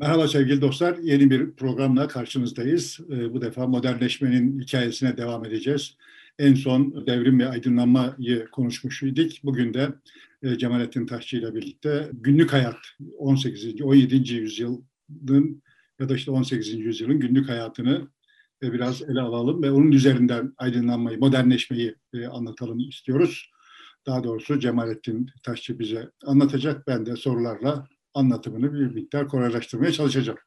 Merhaba sevgili dostlar. Yeni bir programla karşınızdayız. Ee, bu defa modernleşmenin hikayesine devam edeceğiz. En son devrim ve aydınlanmayı konuşmuş idik. Bugün de e, Cemalettin Taşçı ile birlikte günlük hayat 18. 17. yüzyılın ya da işte 18. yüzyılın günlük hayatını e, biraz ele alalım ve onun üzerinden aydınlanmayı, modernleşmeyi e, anlatalım istiyoruz. Daha doğrusu Cemalettin Taşçı bize anlatacak. Ben de sorularla anlatımını bir miktar kolaylaştırmaya çalışacağım.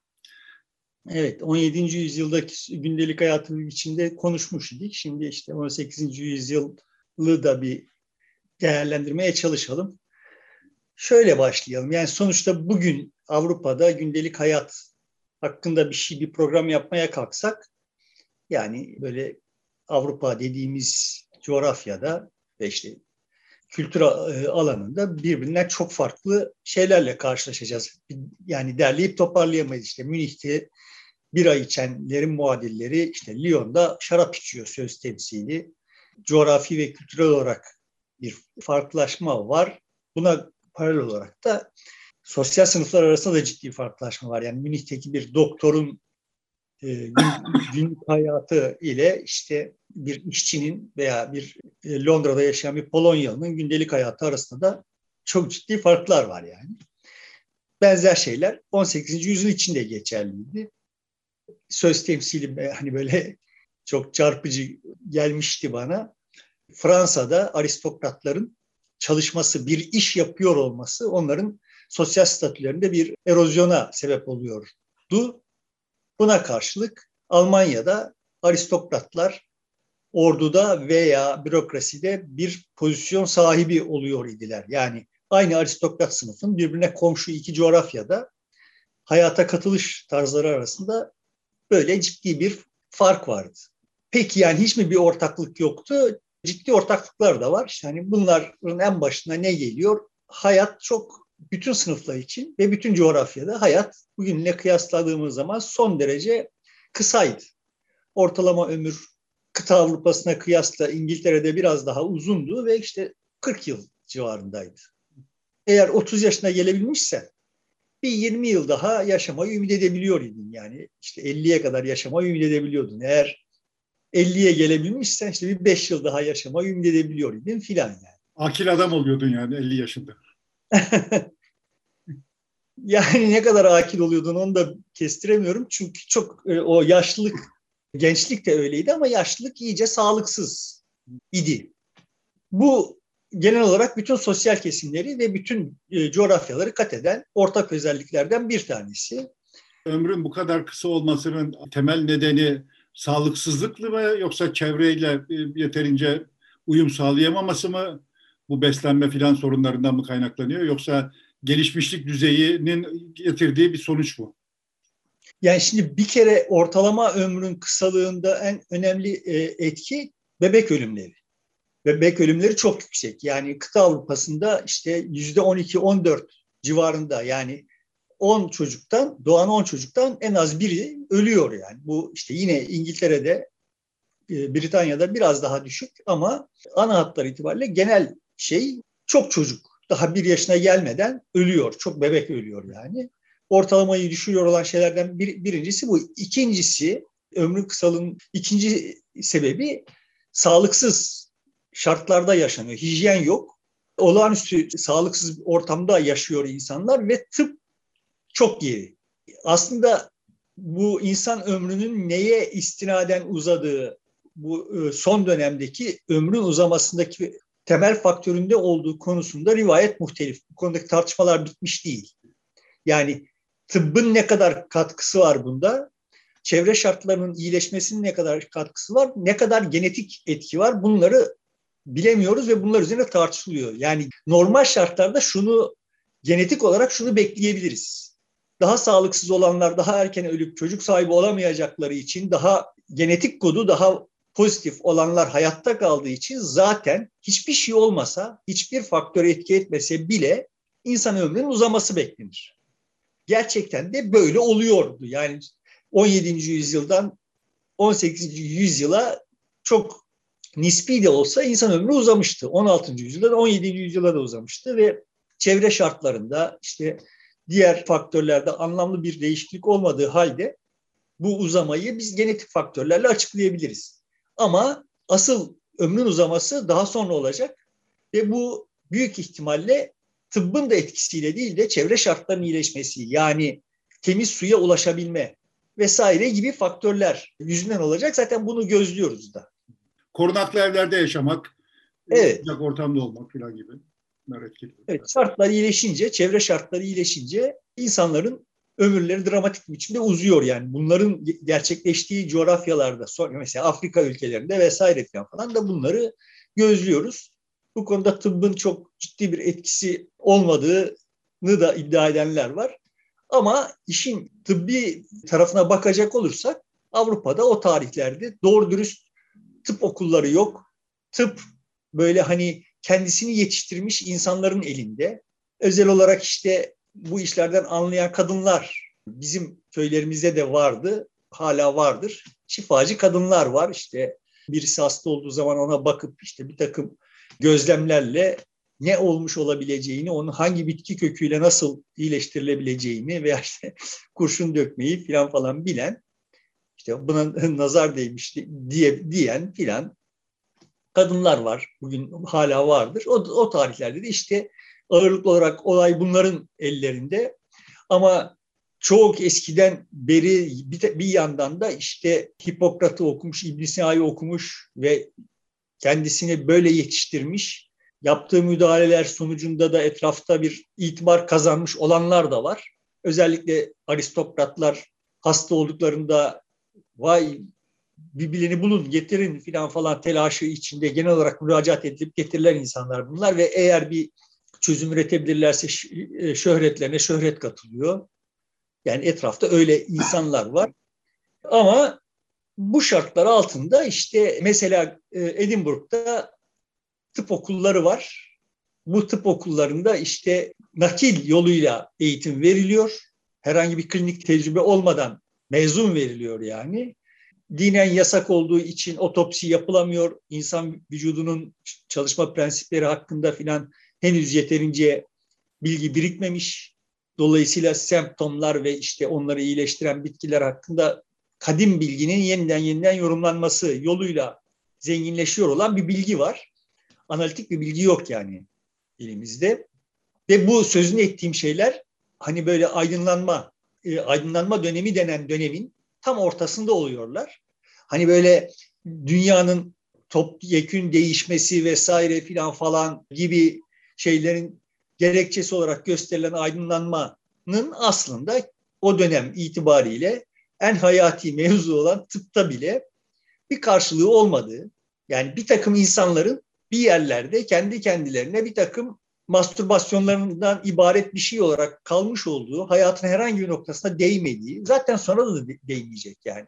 Evet, 17. yüzyıldaki gündelik hayatın içinde konuşmuş idik. Şimdi işte 18. yüzyılı da bir değerlendirmeye çalışalım. Şöyle başlayalım. Yani sonuçta bugün Avrupa'da gündelik hayat hakkında bir şey, bir program yapmaya kalksak, yani böyle Avrupa dediğimiz coğrafyada ve işte kültür e, alanında birbirinden çok farklı şeylerle karşılaşacağız. Yani derleyip toparlayamayız. İşte Münih'te bira içenlerin muadilleri, işte Lyon'da şarap içiyor söz temsili. Coğrafi ve kültürel olarak bir farklılaşma var. Buna paralel olarak da sosyal sınıflar arasında da ciddi farklılaşma var. Yani Münih'teki bir doktorun günlük hayatı ile işte bir işçinin veya bir e, Londra'da yaşayan bir Polonyalı'nın gündelik hayatı arasında da çok ciddi farklar var yani. Benzer şeyler 18. yüzyıl içinde geçerliydi. Söz temsili hani böyle çok çarpıcı gelmişti bana. Fransa'da aristokratların çalışması, bir iş yapıyor olması onların sosyal statülerinde bir erozyona sebep oluyordu. Buna karşılık Almanya'da aristokratlar orduda veya bürokraside bir pozisyon sahibi oluyor idiler. Yani aynı aristokrat sınıfın birbirine komşu iki coğrafyada hayata katılış tarzları arasında böyle ciddi bir fark vardı. Peki yani hiç mi bir ortaklık yoktu? Ciddi ortaklıklar da var. Hani bunların en başına ne geliyor? Hayat çok bütün sınıflar için ve bütün coğrafyada hayat bugünle kıyasladığımız zaman son derece kısaydı. Ortalama ömür kıta Avrupa'sına kıyasla İngiltere'de biraz daha uzundu ve işte 40 yıl civarındaydı. Eğer 30 yaşına gelebilmişsen bir 20 yıl daha yaşamayı ümit edebiliyor. Yani işte 50'ye kadar yaşamayı ümit edebiliyordun. Eğer 50'ye gelebilmişsen işte bir 5 yıl daha yaşamayı ümit edebiliyor filan yani. Akil adam oluyordun yani 50 yaşında. yani ne kadar akil oluyordun onu da kestiremiyorum. Çünkü çok e, o yaşlılık Gençlik de öyleydi ama yaşlılık iyice sağlıksız idi. Bu genel olarak bütün sosyal kesimleri ve bütün e, coğrafyaları kat eden ortak özelliklerden bir tanesi. Ömrün bu kadar kısa olmasının temel nedeni sağlıksızlık mı yoksa çevreyle e, yeterince uyum sağlayamaması mı? Bu beslenme filan sorunlarından mı kaynaklanıyor yoksa gelişmişlik düzeyinin getirdiği bir sonuç mu? Yani şimdi bir kere ortalama ömrün kısalığında en önemli e, etki bebek ölümleri. Bebek ölümleri çok yüksek. Yani kıta Avrupa'sında işte yüzde 12-14 civarında yani 10 çocuktan, doğan 10 çocuktan en az biri ölüyor yani. Bu işte yine İngiltere'de, e, Britanya'da biraz daha düşük ama ana hatlar itibariyle genel şey çok çocuk. Daha bir yaşına gelmeden ölüyor. Çok bebek ölüyor yani ortalamayı düşürüyor olan şeylerden bir, birincisi bu. İkincisi ömrün kısalığın ikinci sebebi sağlıksız şartlarda yaşanıyor. Hijyen yok. Olağanüstü sağlıksız ortamda yaşıyor insanlar ve tıp çok geri. Aslında bu insan ömrünün neye istinaden uzadığı, bu e, son dönemdeki ömrün uzamasındaki temel faktöründe olduğu konusunda rivayet muhtelif. Bu konudaki tartışmalar bitmiş değil. Yani tıbbın ne kadar katkısı var bunda? Çevre şartlarının iyileşmesinin ne kadar katkısı var? Ne kadar genetik etki var? Bunları bilemiyoruz ve bunlar üzerine tartışılıyor. Yani normal şartlarda şunu genetik olarak şunu bekleyebiliriz. Daha sağlıksız olanlar daha erken ölüp çocuk sahibi olamayacakları için daha genetik kodu daha pozitif olanlar hayatta kaldığı için zaten hiçbir şey olmasa, hiçbir faktör etki etmese bile insan ömrünün uzaması beklenir gerçekten de böyle oluyordu. Yani 17. yüzyıldan 18. yüzyıla çok nispi de olsa insan ömrü uzamıştı. 16. yüzyıldan 17. yüzyıla da uzamıştı ve çevre şartlarında işte diğer faktörlerde anlamlı bir değişiklik olmadığı halde bu uzamayı biz genetik faktörlerle açıklayabiliriz. Ama asıl ömrün uzaması daha sonra olacak ve bu büyük ihtimalle tıbbın da etkisiyle değil de çevre şartlarının iyileşmesi yani temiz suya ulaşabilme vesaire gibi faktörler yüzünden olacak. Zaten bunu gözlüyoruz da. Korunaklı evlerde yaşamak, evet. sıcak ortamda olmak falan gibi. Evet, şartlar iyileşince, çevre şartları iyileşince insanların ömürleri dramatik bir biçimde uzuyor yani. Bunların gerçekleştiği coğrafyalarda, mesela Afrika ülkelerinde vesaire falan da bunları gözlüyoruz. Bu konuda tıbbın çok ciddi bir etkisi olmadığını da iddia edenler var. Ama işin tıbbi tarafına bakacak olursak Avrupa'da o tarihlerde doğru dürüst tıp okulları yok. Tıp böyle hani kendisini yetiştirmiş insanların elinde. Özel olarak işte bu işlerden anlayan kadınlar bizim köylerimizde de vardı, hala vardır. Şifacı kadınlar var işte birisi hasta olduğu zaman ona bakıp işte bir takım gözlemlerle ne olmuş olabileceğini, onun hangi bitki köküyle nasıl iyileştirilebileceğini veya işte kurşun dökmeyi filan falan bilen, işte buna nazar değmiş diye diyen filan kadınlar var. Bugün hala vardır. O, o tarihlerde de işte ağırlıklı olarak olay bunların ellerinde. Ama çok eskiden beri bir, bir yandan da işte Hipokrat'ı okumuş, İbn Sina'yı okumuş ve kendisini böyle yetiştirmiş. Yaptığı müdahaleler sonucunda da etrafta bir itibar kazanmış olanlar da var. Özellikle aristokratlar hasta olduklarında vay birbirlerini bulun, getirin filan falan telaşı içinde genel olarak müracaat edilip getirilen insanlar bunlar ve eğer bir çözüm üretebilirlerse e, şöhretlerine şöhret katılıyor. Yani etrafta öyle insanlar var. Ama bu şartlar altında işte mesela e, Edinburgh'da tıp okulları var. Bu tıp okullarında işte nakil yoluyla eğitim veriliyor. Herhangi bir klinik tecrübe olmadan mezun veriliyor yani dinen yasak olduğu için otopsi yapılamıyor. İnsan vücudunun çalışma prensipleri hakkında filan henüz yeterince bilgi birikmemiş. Dolayısıyla semptomlar ve işte onları iyileştiren bitkiler hakkında kadim bilginin yeniden yeniden yorumlanması yoluyla zenginleşiyor olan bir bilgi var. Analitik bir bilgi yok yani elimizde. Ve bu sözünü ettiğim şeyler hani böyle aydınlanma, e, aydınlanma dönemi denen dönemin tam ortasında oluyorlar. Hani böyle dünyanın top yekün değişmesi vesaire filan falan gibi şeylerin gerekçesi olarak gösterilen aydınlanmanın aslında o dönem itibariyle en hayati mevzu olan tıpta bile bir karşılığı olmadığı, yani bir takım insanların bir yerlerde kendi kendilerine bir takım mastürbasyonlarından ibaret bir şey olarak kalmış olduğu, hayatın herhangi bir noktasına değmediği, zaten sonra da değmeyecek yani.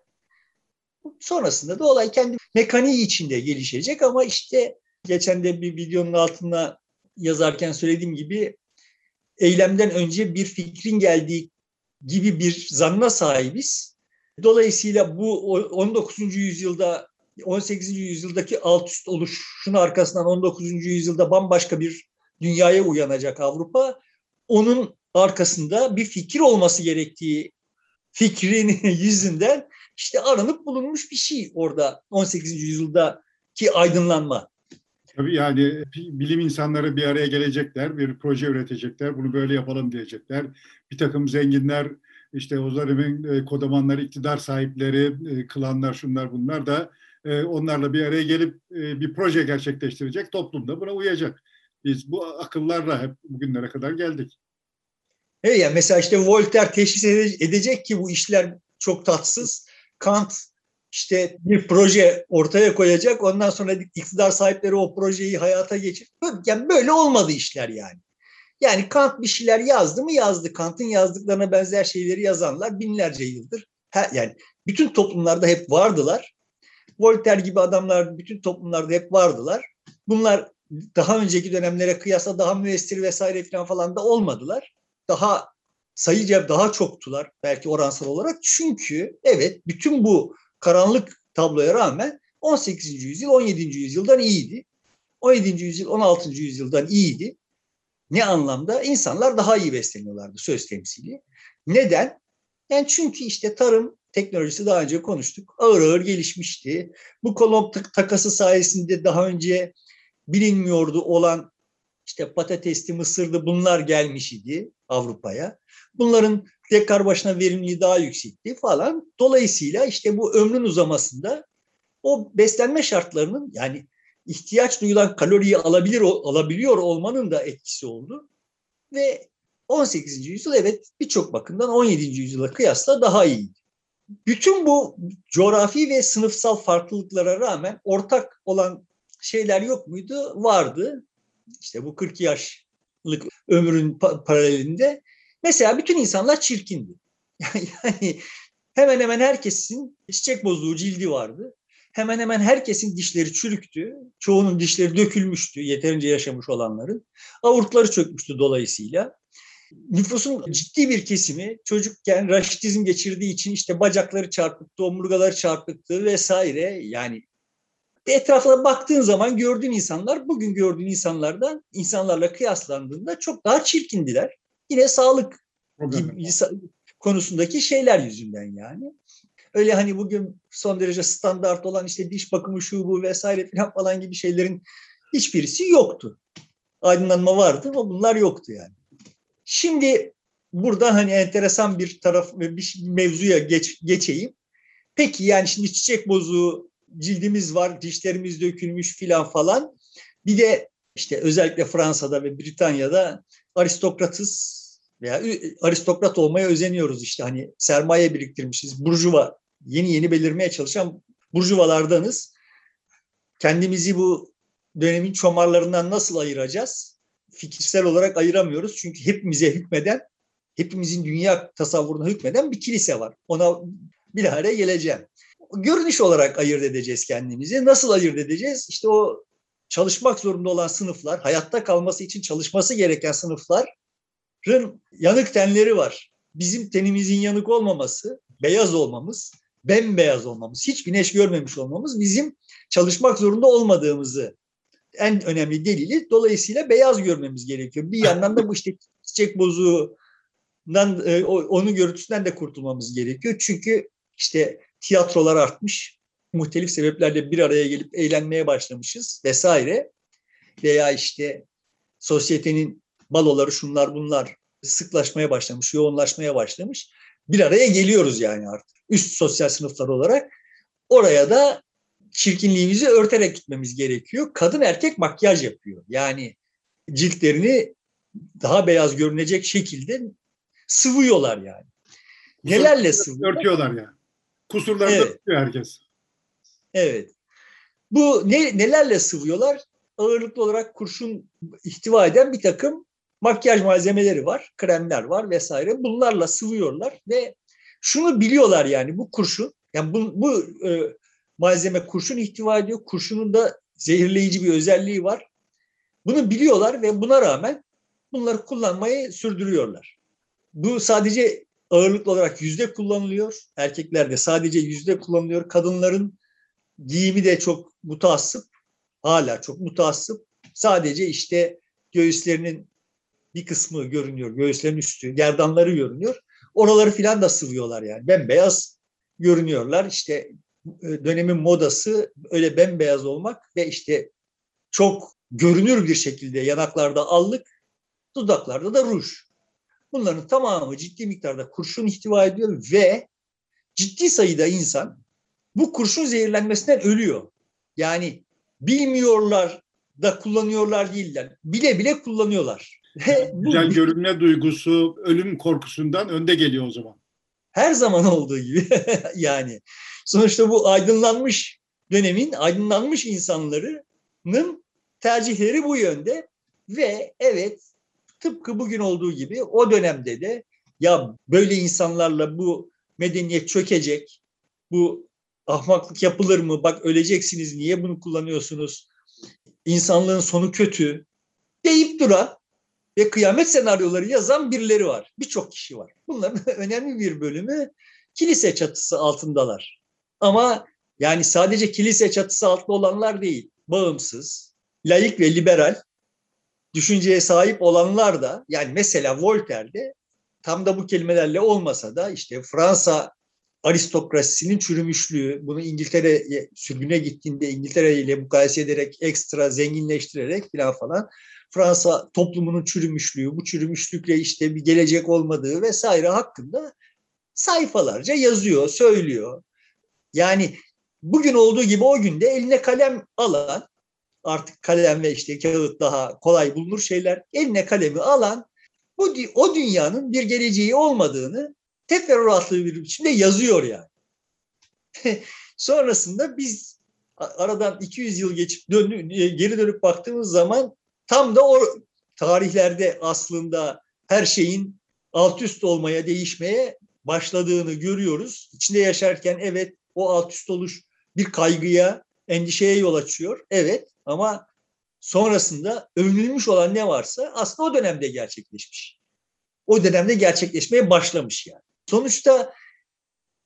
Sonrasında da olay kendi mekaniği içinde gelişecek ama işte geçen de bir videonun altına yazarken söylediğim gibi eylemden önce bir fikrin geldiği gibi bir zanna sahibiz. Dolayısıyla bu 19. yüzyılda 18. yüzyıldaki alt üst oluşun arkasından 19. yüzyılda bambaşka bir dünyaya uyanacak Avrupa. Onun arkasında bir fikir olması gerektiği fikrin yüzünden işte aranıp bulunmuş bir şey orada 18. yüzyıldaki aydınlanma. Tabii yani bilim insanları bir araya gelecekler, bir proje üretecekler, bunu böyle yapalım diyecekler. Bir takım zenginler, işte o dönemin e, kodamanları, iktidar sahipleri, e, klanlar, şunlar bunlar da e, onlarla bir araya gelip bir proje gerçekleştirecek. Toplumda buna uyacak. Biz bu akıllarla hep bugünlere kadar geldik. Evet yani mesela işte Voltaire teşhis edecek ki bu işler çok tatsız. Kant işte bir proje ortaya koyacak. Ondan sonra iktidar sahipleri o projeyi hayata geçir. Yani böyle olmadı işler yani. Yani Kant bir şeyler yazdı mı yazdı. Kant'ın yazdıklarına benzer şeyleri yazanlar binlerce yıldır. yani bütün toplumlarda hep vardılar. Voltaire gibi adamlar bütün toplumlarda hep vardılar. Bunlar daha önceki dönemlere kıyasla daha müessir vesaire falan falan da olmadılar. Daha sayıca daha çoktular belki oransal olarak. Çünkü evet bütün bu karanlık tabloya rağmen 18. yüzyıl 17. yüzyıldan iyiydi. 17. yüzyıl 16. yüzyıldan iyiydi. Ne anlamda? İnsanlar daha iyi besleniyorlardı söz temsili. Neden? Yani çünkü işte tarım teknolojisi daha önce konuştuk. Ağır ağır gelişmişti. Bu kolon takası sayesinde daha önce bilinmiyordu olan işte patatesli, mısırdı bunlar gelmiş idi Avrupa'ya. Bunların dekar başına verimliliği daha yüksekti falan. Dolayısıyla işte bu ömrün uzamasında o beslenme şartlarının yani ihtiyaç duyulan kaloriyi alabilir alabiliyor olmanın da etkisi oldu. Ve 18. yüzyıl evet birçok bakımdan 17. yüzyıla kıyasla daha iyi. Bütün bu coğrafi ve sınıfsal farklılıklara rağmen ortak olan şeyler yok muydu? Vardı. İşte bu 40 yaşlık ömrün paralelinde mesela bütün insanlar çirkindi. Yani hemen hemen herkesin çiçek bozduğu cildi vardı. Hemen hemen herkesin dişleri çürüktü. Çoğunun dişleri dökülmüştü yeterince yaşamış olanların. Avurtları çökmüştü dolayısıyla. Nüfusun ciddi bir kesimi çocukken raşitizm geçirdiği için işte bacakları çarpıktı, omurgaları çarpıktı vesaire. Yani etrafına baktığın zaman gördüğün insanlar bugün gördüğün insanlardan insanlarla kıyaslandığında çok daha çirkindiler. Yine sağlık gibi, konusundaki şeyler yüzünden yani. Öyle hani bugün son derece standart olan işte diş bakımı şu bu vesaire falan falan gibi şeylerin hiçbirisi yoktu. Aydınlanma vardı ama bunlar yoktu yani. Şimdi burada hani enteresan bir taraf ve bir mevzuya geç, geçeyim. Peki yani şimdi çiçek bozuğu cildimiz var, dişlerimiz dökülmüş filan falan. Bir de işte özellikle Fransa'da ve Britanya'da aristokratız veya aristokrat olmaya özeniyoruz işte hani sermaye biriktirmişiz. Burjuva yeni yeni belirmeye çalışan burjuvalardanız. Kendimizi bu dönemin çomarlarından nasıl ayıracağız? Fikirsel olarak ayıramıyoruz. Çünkü hepimize hükmeden, hepimizin dünya tasavvuruna hükmeden bir kilise var. Ona bilahare geleceğim. Görünüş olarak ayırt edeceğiz kendimizi. Nasıl ayırt edeceğiz? İşte o çalışmak zorunda olan sınıflar, hayatta kalması için çalışması gereken sınıfların yanık tenleri var. Bizim tenimizin yanık olmaması, beyaz olmamız bembeyaz olmamız, hiç güneş görmemiş olmamız bizim çalışmak zorunda olmadığımızı en önemli delili. Dolayısıyla beyaz görmemiz gerekiyor. Bir yandan da bu işte çiçek bozuğundan, e, onun görüntüsünden de kurtulmamız gerekiyor. Çünkü işte tiyatrolar artmış, muhtelif sebeplerle bir araya gelip eğlenmeye başlamışız vesaire. Veya işte sosyetenin baloları şunlar bunlar sıklaşmaya başlamış, yoğunlaşmaya başlamış. Bir araya geliyoruz yani artık üst sosyal sınıflar olarak oraya da çirkinliğimizi örterek gitmemiz gerekiyor. Kadın erkek makyaj yapıyor. Yani ciltlerini daha beyaz görünecek şekilde sıvıyorlar yani. Nelerle sıvıyorlar? Örtüyorlar yani. Kusurlarını evet. örtüyor herkes. Evet. Bu ne, nelerle sıvıyorlar? Ağırlıklı olarak kurşun ihtiva eden bir takım makyaj malzemeleri var, kremler var vesaire. Bunlarla sıvıyorlar ve şunu biliyorlar yani bu kurşun, yani bu, bu e, malzeme kurşun ihtiva ediyor. Kurşunun da zehirleyici bir özelliği var. Bunu biliyorlar ve buna rağmen bunları kullanmayı sürdürüyorlar. Bu sadece ağırlıklı olarak yüzde kullanılıyor. Erkeklerde sadece yüzde kullanılıyor. Kadınların giyimi de çok mutaassıp. Hala çok mutaassıp. Sadece işte göğüslerinin bir kısmı görünüyor. Göğüslerin üstü, gerdanları görünüyor. Oraları filan da sıvıyorlar yani. Bembeyaz görünüyorlar. İşte e, dönemin modası öyle bembeyaz olmak ve işte çok görünür bir şekilde yanaklarda allık, dudaklarda da ruj. Bunların tamamı ciddi miktarda kurşun ihtiva ediyor ve ciddi sayıda insan bu kurşun zehirlenmesinden ölüyor. Yani bilmiyorlar da kullanıyorlar değiller. Bile bile kullanıyorlar. Güzel görünme duygusu ölüm korkusundan önde geliyor o zaman. Her zaman olduğu gibi yani. Sonuçta bu aydınlanmış dönemin aydınlanmış insanlarının tercihleri bu yönde ve evet tıpkı bugün olduğu gibi o dönemde de ya böyle insanlarla bu medeniyet çökecek, bu ahmaklık yapılır mı, bak öleceksiniz, niye bunu kullanıyorsunuz, insanlığın sonu kötü deyip duran ve kıyamet senaryoları yazan birileri var. Birçok kişi var. Bunların önemli bir bölümü kilise çatısı altındalar. Ama yani sadece kilise çatısı altında olanlar değil. Bağımsız, layık ve liberal düşünceye sahip olanlar da yani mesela Voltaire'de tam da bu kelimelerle olmasa da işte Fransa aristokrasisinin çürümüşlüğü, bunu İngiltere sürgüne gittiğinde İngiltere ile mukayese ederek ekstra zenginleştirerek falan falan Fransa toplumunun çürümüşlüğü, bu çürümüşlükle işte bir gelecek olmadığı vesaire hakkında sayfalarca yazıyor, söylüyor. Yani bugün olduğu gibi o günde eline kalem alan, artık kalem ve işte kağıt daha kolay bulunur şeyler, eline kalemi alan bu o dünyanın bir geleceği olmadığını teferruatlı bir biçimde yazıyor yani. Sonrasında biz aradan 200 yıl geçip döndü, geri dönüp baktığımız zaman tam da o tarihlerde aslında her şeyin alt üst olmaya, değişmeye başladığını görüyoruz. İçinde yaşarken evet o alt üst oluş bir kaygıya, endişeye yol açıyor. Evet ama sonrasında övünülmüş olan ne varsa aslında o dönemde gerçekleşmiş. O dönemde gerçekleşmeye başlamış yani. Sonuçta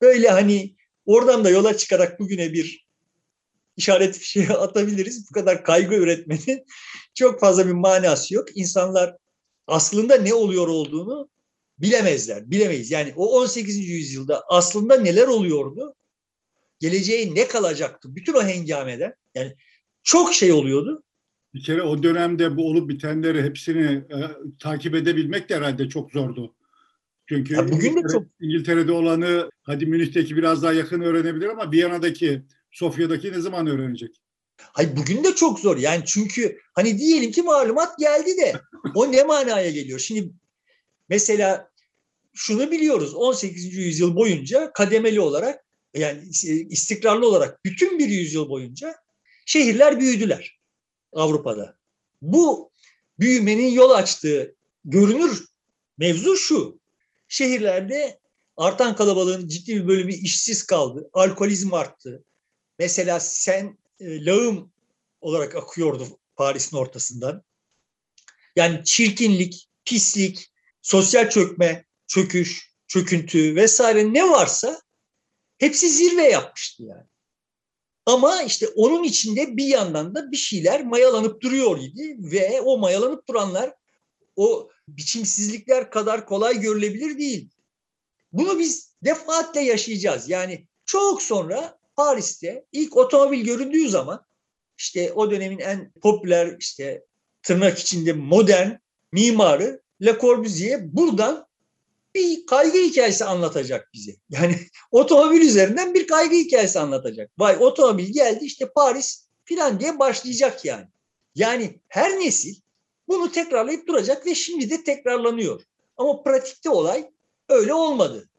böyle hani oradan da yola çıkarak bugüne bir işaret fişeği atabiliriz. Bu kadar kaygı üretmenin çok fazla bir manası yok. İnsanlar aslında ne oluyor olduğunu bilemezler, bilemeyiz. Yani o 18. yüzyılda aslında neler oluyordu? Geleceğe ne kalacaktı? Bütün o hengameden yani çok şey oluyordu. Bir kere o dönemde bu olup bitenleri hepsini e, takip edebilmek de herhalde çok zordu. Çünkü ya bugün İngiltere, de çok... İngiltere'de olanı hadi Münih'teki biraz daha yakın öğrenebilir ama Viyana'daki, Sofya'daki ne zaman öğrenecek? Hayır bugün de çok zor. Yani çünkü hani diyelim ki malumat geldi de o ne manaya geliyor? Şimdi mesela şunu biliyoruz 18. yüzyıl boyunca kademeli olarak yani istikrarlı olarak bütün bir yüzyıl boyunca şehirler büyüdüler Avrupa'da. Bu büyümenin yol açtığı görünür mevzu şu şehirlerde artan kalabalığın ciddi bir bölümü işsiz kaldı. Alkolizm arttı. Mesela sen e, lağım olarak akıyordu Paris'in ortasından. Yani çirkinlik, pislik, sosyal çökme, çöküş, çöküntü vesaire ne varsa hepsi zirve yapmıştı yani. Ama işte onun içinde bir yandan da bir şeyler mayalanıp duruyor idi ve o mayalanıp duranlar o biçimsizlikler kadar kolay görülebilir değil. Bunu biz defaatle yaşayacağız. Yani çok sonra Paris'te ilk otomobil göründüğü zaman işte o dönemin en popüler işte tırnak içinde modern mimarı Le Corbusier buradan bir kaygı hikayesi anlatacak bize. Yani otomobil üzerinden bir kaygı hikayesi anlatacak. Vay otomobil geldi işte Paris filan diye başlayacak yani. Yani her nesil bunu tekrarlayıp duracak ve şimdi de tekrarlanıyor. Ama pratikte olay öyle olmadı.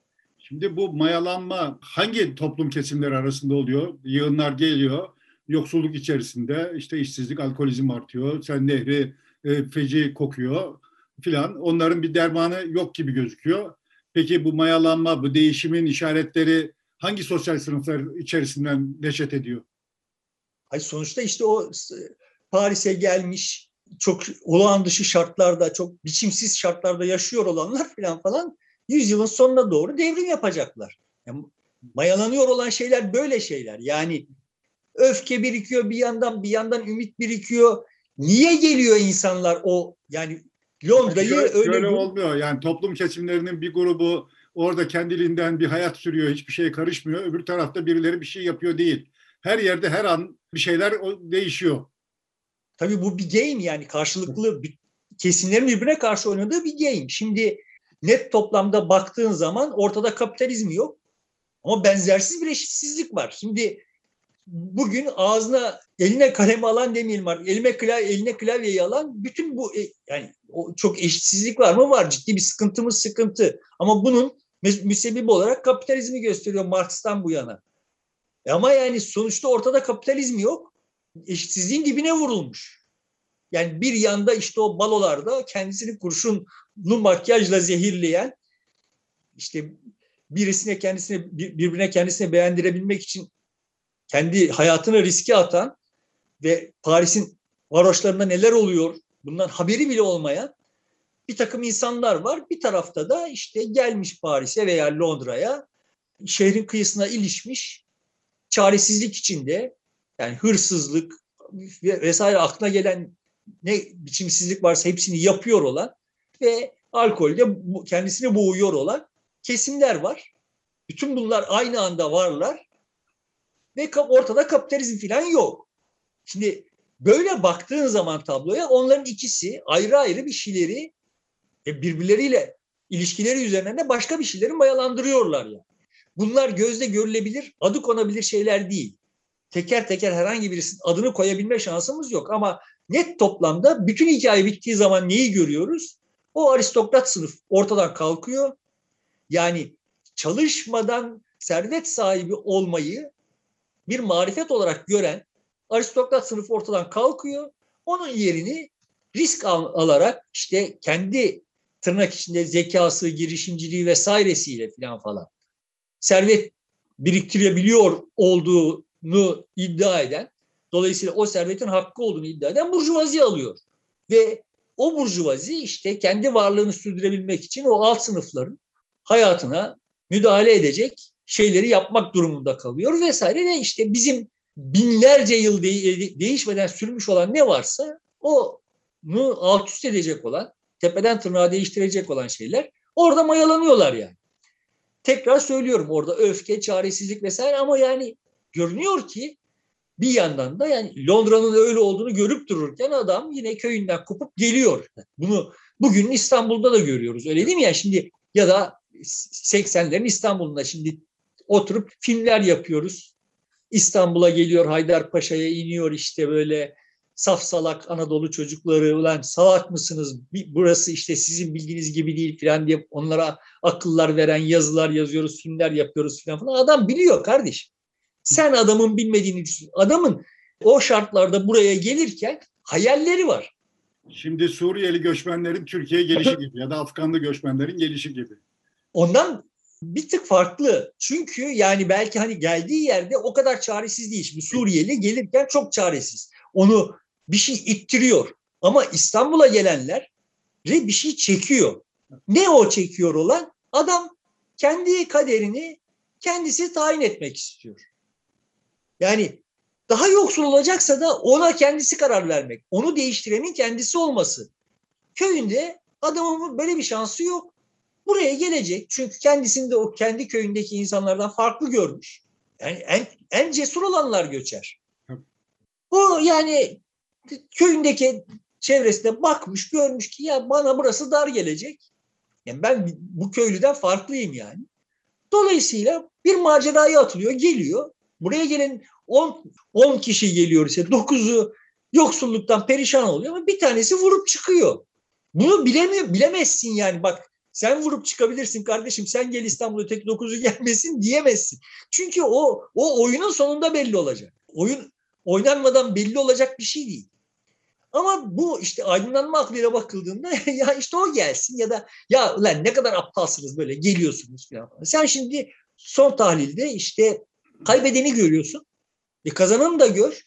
Şimdi bu mayalanma hangi toplum kesimleri arasında oluyor? Yığınlar geliyor, yoksulluk içerisinde işte işsizlik, alkolizm artıyor, sen nehri e, feci kokuyor filan. Onların bir dermanı yok gibi gözüküyor. Peki bu mayalanma, bu değişimin işaretleri hangi sosyal sınıflar içerisinden neşet ediyor? Ay sonuçta işte o Paris'e gelmiş çok olağan dışı şartlarda, çok biçimsiz şartlarda yaşıyor olanlar falan falan yüzyılın sonuna doğru devrim yapacaklar. Yani mayalanıyor olan şeyler böyle şeyler. Yani öfke birikiyor bir yandan, bir yandan ümit birikiyor. Niye geliyor insanlar o yani Londra'yı öyle, öyle bir... olmuyor. Yani toplum kesimlerinin bir grubu orada kendiliğinden bir hayat sürüyor, hiçbir şeye karışmıyor. Öbür tarafta birileri bir şey yapıyor değil. Her yerde her an bir şeyler değişiyor. Tabii bu bir game yani karşılıklı kesimlerin birbirine karşı oynadığı bir game. Şimdi net toplamda baktığın zaman ortada kapitalizm yok. Ama benzersiz bir eşitsizlik var. Şimdi bugün ağzına eline kalemi alan demeyelim var. Elime klavye, eline klavyeyi alan bütün bu e, yani çok eşitsizlik var mı? Var. Ciddi bir sıkıntımız sıkıntı. Ama bunun müsebbibi olarak kapitalizmi gösteriyor Marx'tan bu yana. E ama yani sonuçta ortada kapitalizm yok eşitsizliğin dibine vurulmuş. Yani bir yanda işte o balolarda kendisini kurşunlu makyajla zehirleyen işte birisine kendisine birbirine kendisine beğendirebilmek için kendi hayatını riske atan ve Paris'in varoşlarında neler oluyor bundan haberi bile olmayan bir takım insanlar var. Bir tarafta da işte gelmiş Paris'e veya Londra'ya şehrin kıyısına ilişmiş çaresizlik içinde yani hırsızlık vesaire aklına gelen ne biçimsizlik varsa hepsini yapıyor olan ve alkolde kendisini boğuyor olan kesimler var. Bütün bunlar aynı anda varlar ve ortada kapitalizm falan yok. Şimdi böyle baktığın zaman tabloya onların ikisi ayrı ayrı bir şeyleri e, birbirleriyle ilişkileri üzerinden de başka bir şeyleri mayalandırıyorlar ya. Yani. Bunlar gözle görülebilir, adı konabilir şeyler değil. Teker teker herhangi birisinin adını koyabilme şansımız yok ama net toplamda bütün hikaye bittiği zaman neyi görüyoruz? O aristokrat sınıf ortadan kalkıyor. Yani çalışmadan servet sahibi olmayı bir marifet olarak gören aristokrat sınıf ortadan kalkıyor. Onun yerini risk al alarak işte kendi tırnak içinde zekası, girişimciliği vesairesiyle falan falan servet biriktirebiliyor olduğunu iddia eden, dolayısıyla o servetin hakkı olduğunu iddia eden burjuvazi alıyor. Ve o burjuvazi işte kendi varlığını sürdürebilmek için o alt sınıfların hayatına müdahale edecek şeyleri yapmak durumunda kalıyor vesaire ve işte bizim binlerce yıl de- değişmeden sürmüş olan ne varsa onu alt üst edecek olan, tepeden tırnağa değiştirecek olan şeyler orada mayalanıyorlar yani. Tekrar söylüyorum orada öfke, çaresizlik vesaire ama yani görünüyor ki bir yandan da yani Londra'nın öyle olduğunu görüp dururken adam yine köyünden kopup geliyor. Bunu bugün İstanbul'da da görüyoruz. Öyle değil mi? Yani şimdi ya da 80'lerin İstanbul'unda şimdi oturup filmler yapıyoruz. İstanbul'a geliyor Haydarpaşa'ya iniyor işte böyle saf salak Anadolu çocukları ulan salak mısınız burası işte sizin bildiğiniz gibi değil falan diye onlara akıllar veren yazılar yazıyoruz filmler yapıyoruz falan falan adam biliyor kardeş. Sen adamın bilmediğini düşün. Adamın o şartlarda buraya gelirken hayalleri var. Şimdi Suriyeli göçmenlerin Türkiye'ye gelişi gibi ya da Afganlı göçmenlerin gelişi gibi. Ondan bir tık farklı. Çünkü yani belki hani geldiği yerde o kadar çaresiz değil. Şimdi Suriyeli gelirken çok çaresiz. Onu bir şey ittiriyor. Ama İstanbul'a gelenler bir şey çekiyor. Ne o çekiyor olan? Adam kendi kaderini kendisi tayin etmek istiyor. Yani daha yoksul olacaksa da ona kendisi karar vermek. Onu değiştirenin kendisi olması. Köyünde adamın böyle bir şansı yok. Buraya gelecek çünkü kendisini de o kendi köyündeki insanlardan farklı görmüş. Yani en, en cesur olanlar göçer. Bu yani köyündeki çevresine bakmış görmüş ki ya bana burası dar gelecek. Yani ben bu köylüden farklıyım yani. Dolayısıyla bir maceraya atılıyor, geliyor. Buraya gelen 10 10 kişi geliyor ise 9'u yoksulluktan perişan oluyor ama bir tanesi vurup çıkıyor. Bunu bilemiyor, bilemezsin yani bak sen vurup çıkabilirsin kardeşim sen gel İstanbul'a tek 9'u gelmesin diyemezsin. Çünkü o o oyunun sonunda belli olacak. Oyun oynanmadan belli olacak bir şey değil. Ama bu işte aydınlanma aklıyla bakıldığında ya işte o gelsin ya da ya lan ne kadar aptalsınız böyle geliyorsunuz falan. Sen şimdi son tahlilde işte kaybedeni görüyorsun. E kazananı da gör.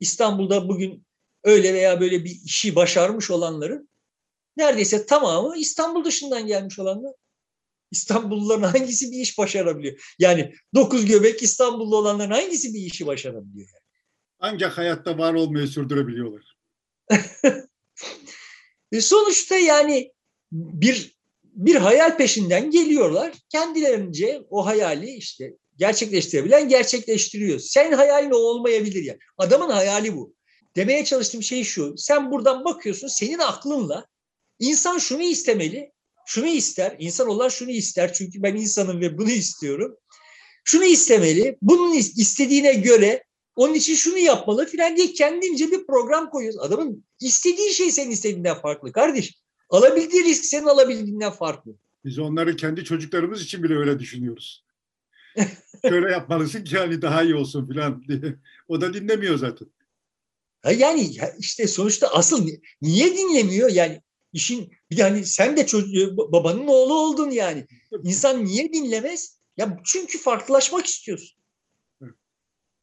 İstanbul'da bugün öyle veya böyle bir işi başarmış olanların neredeyse tamamı İstanbul dışından gelmiş olanlar. İstanbulluların hangisi bir iş başarabiliyor? Yani dokuz göbek İstanbullu olanların hangisi bir işi başarabiliyor? Yani? Ancak hayatta var olmayı sürdürebiliyorlar. e sonuçta yani bir bir hayal peşinden geliyorlar. Kendilerince o hayali işte gerçekleştirebilen gerçekleştiriyor. Sen hayalin o olmayabilir yani. Adamın hayali bu. Demeye çalıştığım şey şu. Sen buradan bakıyorsun senin aklınla insan şunu istemeli, şunu ister. İnsan olan şunu ister çünkü ben insanım ve bunu istiyorum. Şunu istemeli. Bunun istediğine göre onun için şunu yapmalı filan diye kendince bir program koyuyorsun. Adamın istediği şey senin istediğinden farklı kardeş. Alabildiği risk senin alabildiğinden farklı. Biz onları kendi çocuklarımız için bile öyle düşünüyoruz. Şöyle yapmalısın ki hani daha iyi olsun filan diye. O da dinlemiyor zaten. Yani işte sonuçta asıl niye dinlemiyor? Yani işin bir de hani sen de çocuğu, babanın oğlu oldun yani. İnsan niye dinlemez? Ya çünkü farklılaşmak istiyorsun.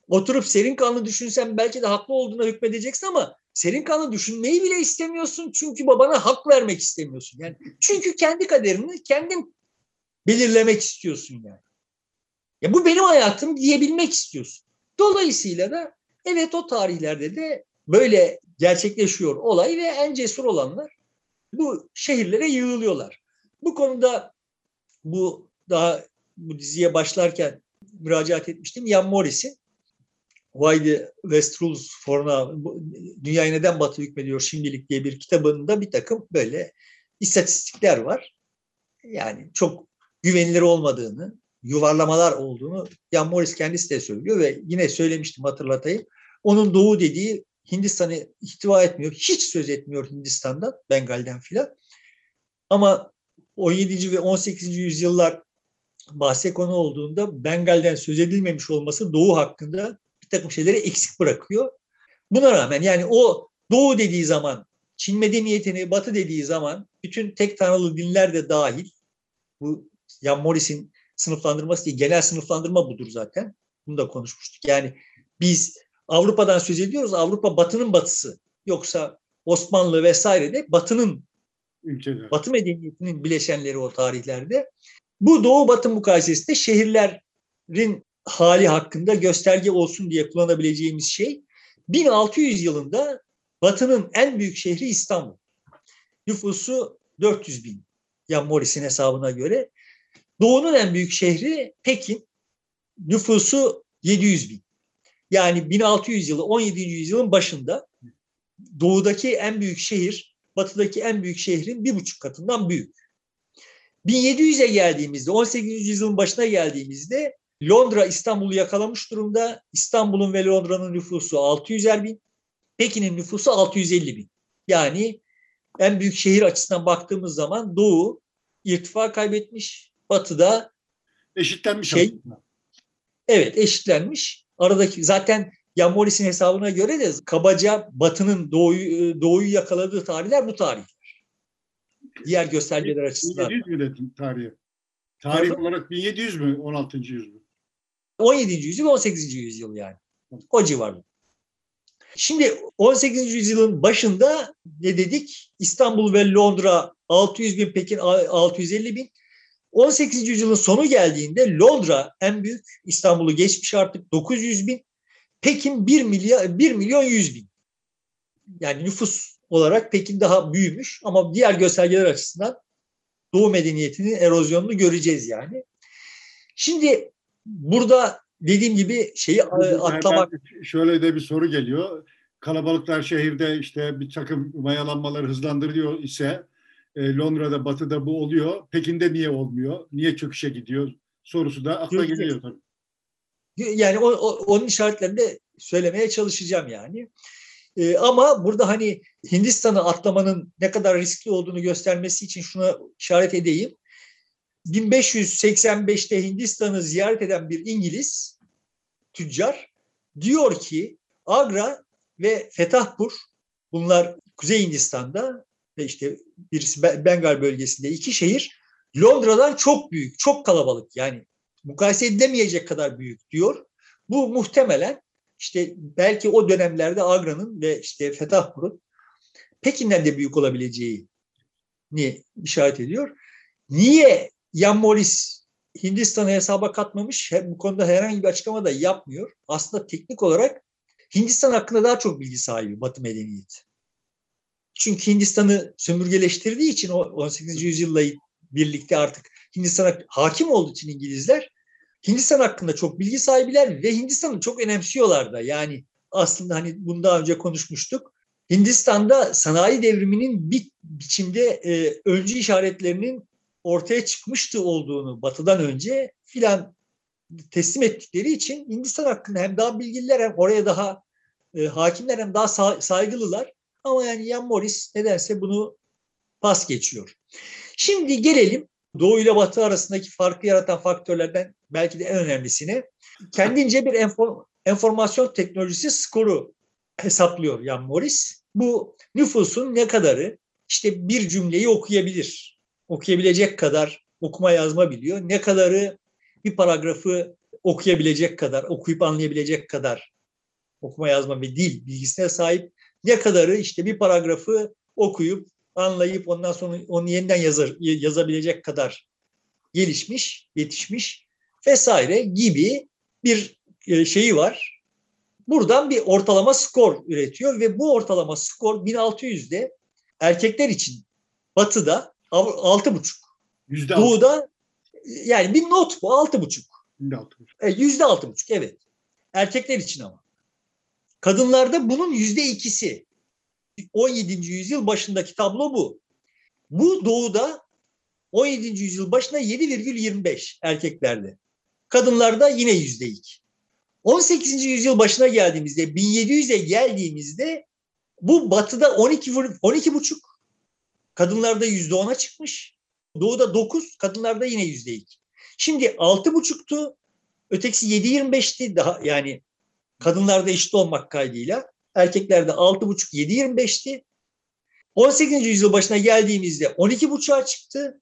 Oturup serin kanlı düşünsen belki de haklı olduğuna hükmedeceksin ama serin kanlı düşünmeyi bile istemiyorsun çünkü babana hak vermek istemiyorsun. Yani çünkü kendi kaderini kendin belirlemek istiyorsun yani. Ya bu benim hayatım diyebilmek istiyorsun. Dolayısıyla da evet o tarihlerde de böyle gerçekleşiyor olay ve en cesur olanlar bu şehirlere yığılıyorlar. Bu konuda bu daha bu diziye başlarken müracaat etmiştim. Ian Morris'in Why the West Rules for Now, Dünyayı Neden Batı Hükmediyor Şimdilik diye bir kitabında bir takım böyle istatistikler var. Yani çok güvenilir olmadığını, yuvarlamalar olduğunu Ian Morris kendisi de söylüyor ve yine söylemiştim hatırlatayım. Onun doğu dediği Hindistan'ı ihtiva etmiyor. Hiç söz etmiyor Hindistan'dan, Bengal'den filan. Ama 17. ve 18. yüzyıllar bahse konu olduğunda Bengal'den söz edilmemiş olması Doğu hakkında bir takım şeyleri eksik bırakıyor. Buna rağmen yani o Doğu dediği zaman, Çin medeniyetini Batı dediği zaman bütün tek tanrılı dinler de dahil, bu Jan Morris'in sınıflandırması değil, genel sınıflandırma budur zaten. Bunu da konuşmuştuk. Yani biz Avrupa'dan söz ediyoruz. Avrupa batının batısı. Yoksa Osmanlı vesaire de batının Ülkeler. Batı medeniyetinin bileşenleri o tarihlerde. Bu Doğu Batı mukayesesinde şehirlerin hali hakkında gösterge olsun diye kullanabileceğimiz şey 1600 yılında Batı'nın en büyük şehri İstanbul. Nüfusu 400 bin. Yan Morris'in hesabına göre. Doğu'nun en büyük şehri Pekin. Nüfusu 700 bin. Yani 1600 yılı 17. yüzyılın başında doğudaki en büyük şehir batıdaki en büyük şehrin bir buçuk katından büyük. 1700'e geldiğimizde 18. yüzyılın başına geldiğimizde Londra İstanbul'u yakalamış durumda. İstanbul'un ve Londra'nın nüfusu 600'er bin. Pekin'in nüfusu 650 bin. Yani en büyük şehir açısından baktığımız zaman Doğu irtifa kaybetmiş. Batı'da eşitlenmiş şey. Evet eşitlenmiş aradaki zaten Jan Morris'in hesabına göre de kabaca Batı'nın doğuyu, doğuyu yakaladığı tarihler bu tarihler. Diğer göstergeler açısından. 1700 mü tarihi? Tarih Pardon? olarak 1700 mü 16. yüzyıl mü? 17. yüzyıl 18. yüzyıl yani. O civarda. Şimdi 18. yüzyılın başında ne dedik? İstanbul ve Londra 600 bin, Pekin 650 bin. 18. yüzyılın sonu geldiğinde Londra en büyük, İstanbul'u geçmiş artık 900 bin, Pekin 1 milyon, 1 milyon 100 bin. Yani nüfus olarak Pekin daha büyümüş ama diğer göstergeler açısından Doğu medeniyetinin erozyonunu göreceğiz yani. Şimdi burada dediğim gibi şeyi atlamak... Şöyle de bir soru geliyor. Kalabalıklar şehirde işte bir takım mayalanmaları hızlandırıyor ise e, Londra'da, Batı'da bu oluyor. Pekin'de niye olmuyor? Niye çöküşe gidiyor? Sorusu da akla geliyor tabii. Yani o, o, onun işaretlerini de söylemeye çalışacağım yani. E, ama burada hani Hindistan'ı atlamanın ne kadar riskli olduğunu göstermesi için şuna işaret edeyim. 1585'te Hindistan'ı ziyaret eden bir İngiliz tüccar diyor ki Agra ve Fetahpur bunlar Kuzey Hindistan'da ve işte birisi Bengal bölgesinde iki şehir Londra'dan çok büyük, çok kalabalık yani mukayese edilemeyecek kadar büyük diyor. Bu muhtemelen işte belki o dönemlerde Agra'nın ve işte Fetahpur'un Pekin'den de büyük olabileceği ni işaret ediyor. Niye Jan Morris Hindistan'ı hesaba katmamış? Bu konuda herhangi bir açıklama da yapmıyor. Aslında teknik olarak Hindistan hakkında daha çok bilgi sahibi Batı medeniyeti. Çünkü Hindistan'ı sömürgeleştirdiği için o 18. yüzyılla birlikte artık Hindistan'a hakim olduğu için İngilizler Hindistan hakkında çok bilgi sahibiler ve Hindistan'ı çok önemsiyorlar da. Yani aslında hani bunu daha önce konuşmuştuk. Hindistan'da sanayi devriminin bir biçimde e, öncü işaretlerinin ortaya çıkmıştı olduğunu batıdan önce filan teslim ettikleri için Hindistan hakkında hem daha bilgililer hem oraya daha e, hakimler hem daha saygılılar. Ama yani Ian Morris nedense bunu pas geçiyor. Şimdi gelelim Doğu ile Batı arasındaki farkı yaratan faktörlerden belki de en önemlisine. Kendince bir enform enformasyon teknolojisi skoru hesaplıyor Ian Morris. Bu nüfusun ne kadarı işte bir cümleyi okuyabilir. Okuyabilecek kadar okuma yazma biliyor. Ne kadarı bir paragrafı okuyabilecek kadar, okuyup anlayabilecek kadar okuma yazma ve dil bilgisine sahip ne kadarı işte bir paragrafı okuyup anlayıp ondan sonra onu yeniden yazar, yazabilecek kadar gelişmiş, yetişmiş vesaire gibi bir e, şeyi var. Buradan bir ortalama skor üretiyor ve bu ortalama skor 1600'de erkekler için batıda 6,5. Doğuda yani bir not bu 6,5. E, yüzde altı buçuk evet. Erkekler için ama. Kadınlarda bunun yüzde ikisi. 17. yüzyıl başındaki tablo bu. Bu doğuda 17. yüzyıl başında 7,25 erkeklerde. Kadınlarda yine yüzde iki. 18. yüzyıl başına geldiğimizde 1700'e geldiğimizde bu batıda 12 12 buçuk kadınlarda yüzde ona çıkmış. Doğuda 9 kadınlarda yine yüzde iki. Şimdi altı buçuktu ötekisi 7.25'ti daha yani kadınlarda eşit olmak kaydıyla erkeklerde altı buçuk 7.25'ti. 18. yüzyıl başına geldiğimizde 12.5'a çıktı.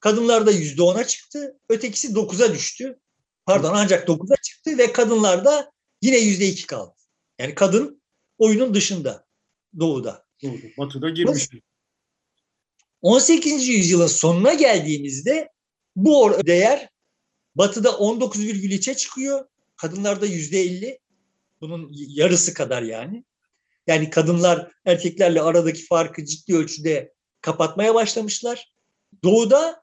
Kadınlarda %10'a çıktı. Ötekisi 9'a düştü. Pardon ancak 9'a çıktı ve kadınlarda yine %2 kaldı. Yani kadın oyunun dışında doğuda. Doğru. Batı'da girmiş. 18. yüzyılın sonuna geldiğimizde bu değer batıda 19,3'e çıkıyor. Kadınlarda %50. Bunun yarısı kadar yani. Yani kadınlar erkeklerle aradaki farkı ciddi ölçüde kapatmaya başlamışlar. Doğuda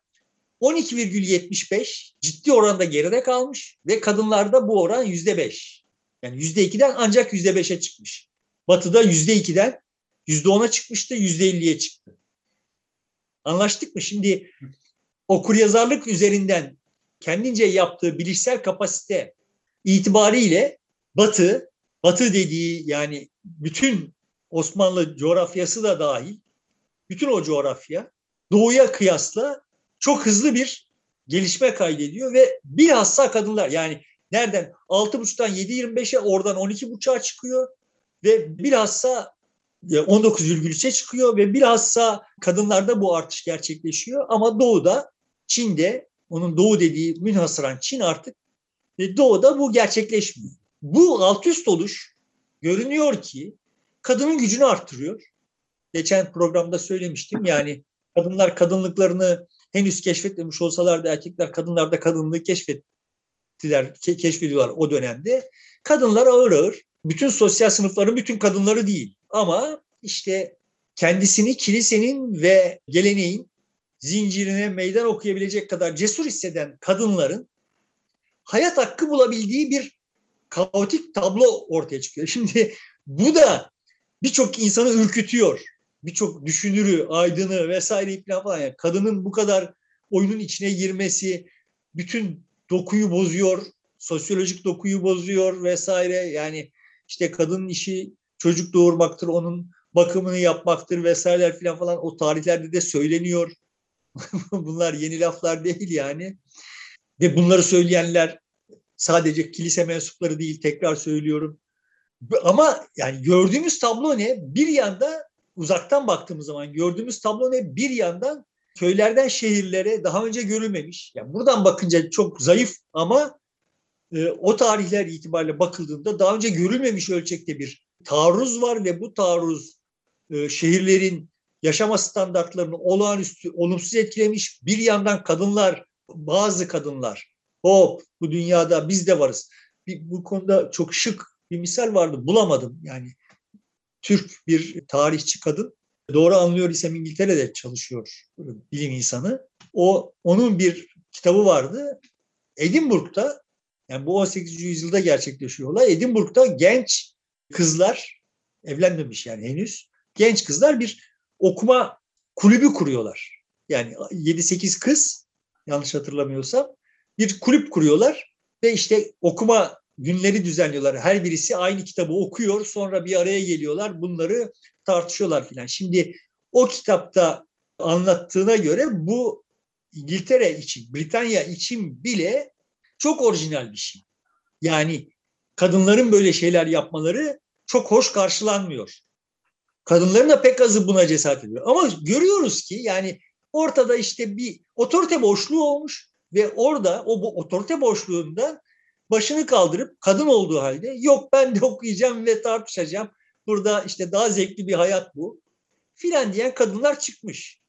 12,75 ciddi oranda geride kalmış ve kadınlarda bu oran %5. Yani %2'den ancak %5'e çıkmış. Batı'da %2'den %10'a çıkmıştı, %50'ye çıktı. Anlaştık mı? Şimdi okur yazarlık üzerinden kendince yaptığı bilişsel kapasite itibariyle Batı, Batı dediği yani bütün Osmanlı coğrafyası da dahil, bütün o coğrafya doğuya kıyasla çok hızlı bir gelişme kaydediyor ve bilhassa kadınlar yani nereden 6.5'tan 7.25'e oradan 12.5'a çıkıyor ve bilhassa 19,3'e çıkıyor ve bilhassa kadınlarda bu artış gerçekleşiyor ama doğuda Çin'de onun doğu dediği münhasıran Çin artık ve doğuda bu gerçekleşmiyor. Bu alt üst oluş görünüyor ki kadının gücünü arttırıyor. Geçen programda söylemiştim yani kadınlar kadınlıklarını henüz keşfetmemiş olsalar da erkekler kadınlarda kadınlığı keşfettiler, ke- keşfediyorlar o dönemde. Kadınlar ağır ağır, bütün sosyal sınıfların bütün kadınları değil ama işte kendisini kilisenin ve geleneğin zincirine meydan okuyabilecek kadar cesur hisseden kadınların hayat hakkı bulabildiği bir kaotik tablo ortaya çıkıyor. Şimdi bu da birçok insanı ürkütüyor. Birçok düşünürü, aydını vesaire falan. Yani kadının bu kadar oyunun içine girmesi bütün dokuyu bozuyor, sosyolojik dokuyu bozuyor vesaire. Yani işte kadının işi çocuk doğurmaktır, onun bakımını yapmaktır vesaire filan falan o tarihlerde de söyleniyor. Bunlar yeni laflar değil yani. Ve bunları söyleyenler sadece kilise mensupları değil tekrar söylüyorum. Ama yani gördüğümüz tablo ne? Bir yanda uzaktan baktığımız zaman gördüğümüz tablo ne? Bir yandan köylerden şehirlere daha önce görülmemiş. Yani buradan bakınca çok zayıf ama e, o tarihler itibariyle bakıldığında daha önce görülmemiş ölçekte bir taarruz var ve bu taarruz e, şehirlerin yaşama standartlarını olağanüstü olumsuz etkilemiş. Bir yandan kadınlar, bazı kadınlar hop bu dünyada biz de varız. Bir, bu konuda çok şık bir misal vardı bulamadım yani. Türk bir tarihçi kadın doğru anlıyor isem İngiltere'de çalışıyor bilim insanı. O onun bir kitabı vardı. Edinburgh'da yani bu 18. yüzyılda gerçekleşiyor olay. Edinburgh'da genç kızlar evlenmemiş yani henüz. Genç kızlar bir okuma kulübü kuruyorlar. Yani 7-8 kız yanlış hatırlamıyorsam bir kulüp kuruyorlar ve işte okuma günleri düzenliyorlar. Her birisi aynı kitabı okuyor sonra bir araya geliyorlar bunları tartışıyorlar filan. Şimdi o kitapta anlattığına göre bu İngiltere için, Britanya için bile çok orijinal bir şey. Yani kadınların böyle şeyler yapmaları çok hoş karşılanmıyor. Kadınların da pek azı buna cesaret ediyor. Ama görüyoruz ki yani ortada işte bir otorite boşluğu olmuş ve orada o bu otorite boşluğundan başını kaldırıp kadın olduğu halde yok ben de okuyacağım ve tartışacağım. Burada işte daha zevkli bir hayat bu. Filan diyen kadınlar çıkmış.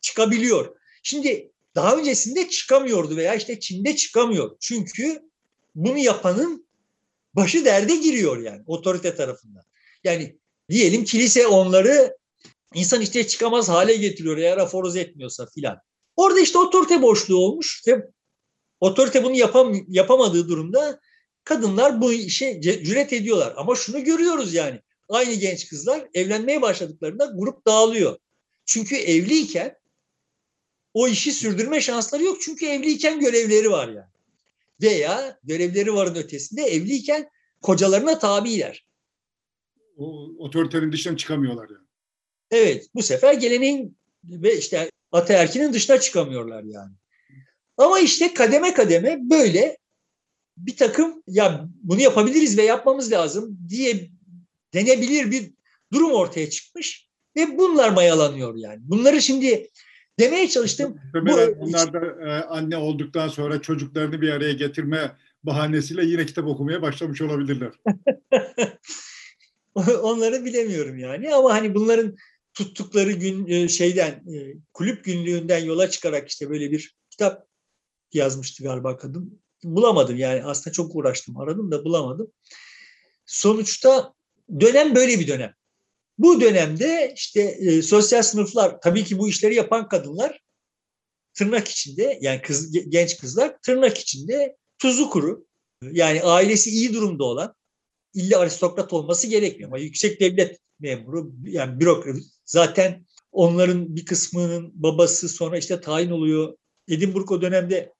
Çıkabiliyor. Şimdi daha öncesinde çıkamıyordu veya işte Çin'de çıkamıyor. Çünkü bunu yapanın başı derde giriyor yani otorite tarafından. Yani diyelim kilise onları insan işte çıkamaz hale getiriyor eğer aforoz etmiyorsa filan. Orada işte otorite boşluğu olmuş ve otorite bunu yapam yapamadığı durumda kadınlar bu işe cüret ediyorlar. Ama şunu görüyoruz yani aynı genç kızlar evlenmeye başladıklarında grup dağılıyor. Çünkü evliyken o işi sürdürme şansları yok. Çünkü evliyken görevleri var yani. Veya görevleri varın ötesinde evliyken kocalarına tabiler. O otoritenin dışına çıkamıyorlar yani. Evet bu sefer geleneğin ve işte ataerkinin dışına çıkamıyorlar yani. Ama işte kademe kademe böyle bir takım ya bunu yapabiliriz ve yapmamız lazım diye denebilir bir durum ortaya çıkmış ve bunlar mayalanıyor yani. Bunları şimdi demeye çalıştım. Muhtemelen bu, bunlar da e, anne olduktan sonra çocuklarını bir araya getirme bahanesiyle yine kitap okumaya başlamış olabilirler. Onları bilemiyorum yani ama hani bunların tuttukları gün e, şeyden e, kulüp günlüğünden yola çıkarak işte böyle bir kitap yazmıştı galiba kadın. Bulamadım yani aslında çok uğraştım aradım da bulamadım. Sonuçta dönem böyle bir dönem. Bu dönemde işte e, sosyal sınıflar tabii ki bu işleri yapan kadınlar tırnak içinde yani kız, genç kızlar tırnak içinde tuzu kuru yani ailesi iyi durumda olan illa aristokrat olması gerekmiyor ama yüksek devlet memuru yani bürokrat zaten onların bir kısmının babası sonra işte tayin oluyor. Edinburgh o dönemde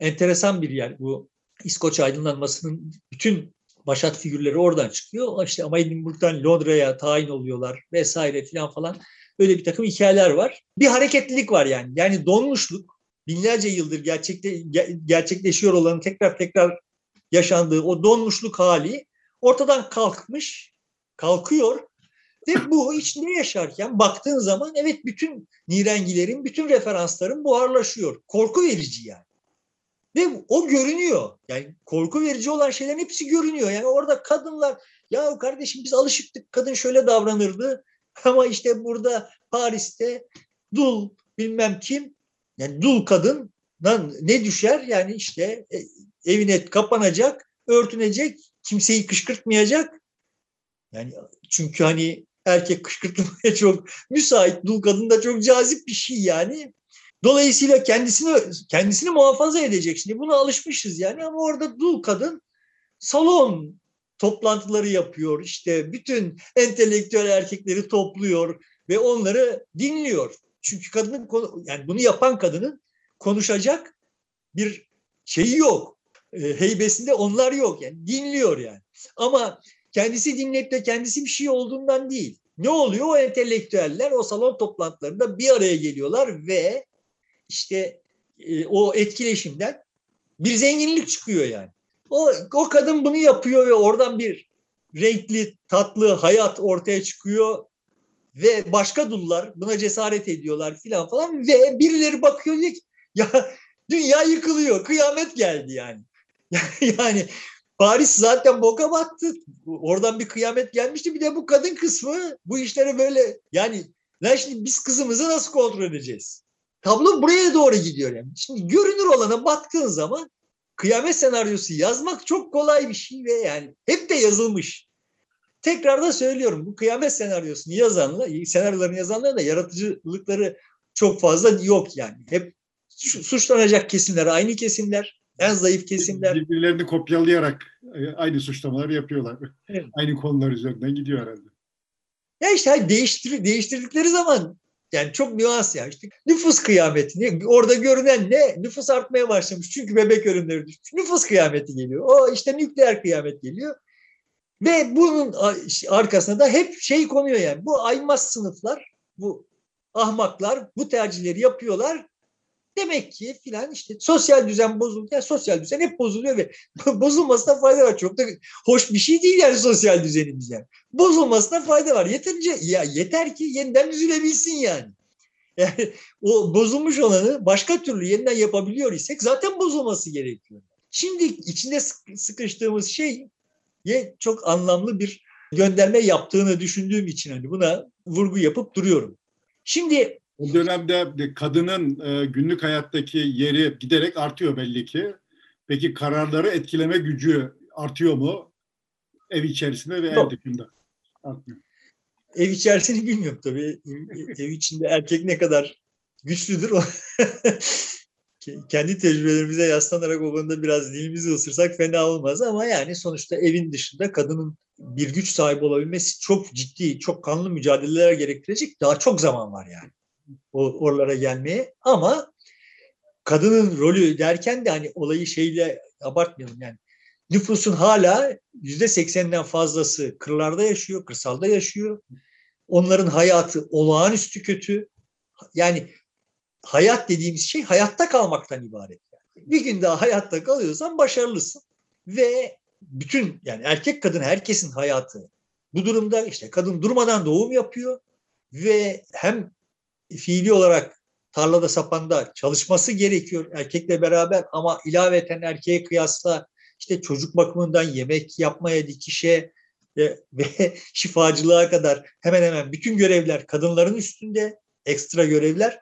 enteresan bir yer bu İskoç aydınlanmasının bütün başat figürleri oradan çıkıyor. İşte ama Edinburgh'dan Londra'ya tayin oluyorlar vesaire filan falan. Böyle bir takım hikayeler var. Bir hareketlilik var yani. Yani donmuşluk binlerce yıldır gerçekte, gerçekleşiyor olanın tekrar tekrar yaşandığı o donmuşluk hali ortadan kalkmış, kalkıyor ve bu içinde yaşarken baktığın zaman evet bütün nirengilerin, bütün referansların buharlaşıyor. Korku verici yani. Ve o görünüyor. Yani korku verici olan şeylerin hepsi görünüyor. Yani orada kadınlar ya kardeşim biz alışıktık kadın şöyle davranırdı ama işte burada Paris'te dul bilmem kim yani dul kadın ne düşer yani işte e, evine kapanacak örtünecek kimseyi kışkırtmayacak yani çünkü hani erkek kışkırtmaya çok müsait dul kadın da çok cazip bir şey yani Dolayısıyla kendisini kendisini muhafaza edecek. Şimdi buna alışmışız yani ama orada dul kadın salon toplantıları yapıyor. İşte bütün entelektüel erkekleri topluyor ve onları dinliyor. Çünkü kadının yani bunu yapan kadının konuşacak bir şeyi yok. E, heybesinde onlar yok yani dinliyor yani. Ama kendisi dinleyip de kendisi bir şey olduğundan değil. Ne oluyor? O entelektüeller o salon toplantılarında bir araya geliyorlar ve işte e, o etkileşimden bir zenginlik çıkıyor yani. O, o kadın bunu yapıyor ve oradan bir renkli, tatlı hayat ortaya çıkıyor ve başka dullar buna cesaret ediyorlar filan falan ve birileri bakıyor diyor ki ya dünya yıkılıyor, kıyamet geldi yani. yani Paris zaten boka battı. Oradan bir kıyamet gelmişti. Bir de bu kadın kısmı bu işlere böyle yani lan şimdi biz kızımızı nasıl kontrol edeceğiz? Tablo buraya doğru gidiyor yani. Şimdi görünür olana baktığın zaman kıyamet senaryosu yazmak çok kolay bir şey ve yani hep de yazılmış. Tekrar da söylüyorum bu kıyamet senaryosunu yazanlar, senaryolarını yazanlar da yaratıcılıkları çok fazla yok yani. Hep suçlanacak kesimler aynı kesimler, en zayıf kesimler. Birbirlerini kopyalayarak e, aynı suçlamaları yapıyorlar. Evet. Aynı konular üzerinden gidiyor herhalde. Ya işte değiştir, değiştirdikleri zaman yani çok nüans ya. İşte nüfus kıyameti. Orada görünen ne? Nüfus artmaya başlamış. Çünkü bebek ölümleri düşmüş. Nüfus kıyameti geliyor. O işte nükleer kıyamet geliyor. Ve bunun arkasında da hep şey konuyor yani. Bu aymaz sınıflar, bu ahmaklar bu tercihleri yapıyorlar. Demek ki filan işte sosyal düzen bozuldu. Yani sosyal düzen hep bozuluyor ve bozulmasına fayda var. Çok da hoş bir şey değil yani sosyal düzenimiz yani. Bozulmasına fayda var. Yeterince ya yeter ki yeniden düzülebilsin yani. Yani o bozulmuş olanı başka türlü yeniden yapabiliyor isek zaten bozulması gerekiyor. Şimdi içinde sıkıştığımız şey çok anlamlı bir gönderme yaptığını düşündüğüm için hani buna vurgu yapıp duruyorum. Şimdi o dönemde kadının e, günlük hayattaki yeri giderek artıyor belli ki. Peki kararları etkileme gücü artıyor mu? Ev içerisinde ve Yok. ev dışında. Ev içerisini bilmiyorum tabii. Ev, ev içinde erkek ne kadar güçlüdür o. Kendi tecrübelerimize yaslanarak o konuda biraz dilimizi ısırsak fena olmaz ama yani sonuçta evin dışında kadının bir güç sahibi olabilmesi çok ciddi, çok kanlı mücadeleler gerektirecek daha çok zaman var yani o oralara gelmeye. Ama kadının rolü derken de hani olayı şeyle abartmayalım yani. Nüfusun hala yüzde seksenden fazlası kırlarda yaşıyor, kırsalda yaşıyor. Onların hayatı olağanüstü kötü. Yani hayat dediğimiz şey hayatta kalmaktan ibaret. Bir gün daha hayatta kalıyorsan başarılısın. Ve bütün yani erkek kadın herkesin hayatı bu durumda işte kadın durmadan doğum yapıyor ve hem fiili olarak tarlada sapanda çalışması gerekiyor erkekle beraber ama ilaveten erkeğe kıyasla işte çocuk bakımından yemek yapmaya, dikişe ve, ve şifacılığa kadar hemen hemen bütün görevler kadınların üstünde ekstra görevler.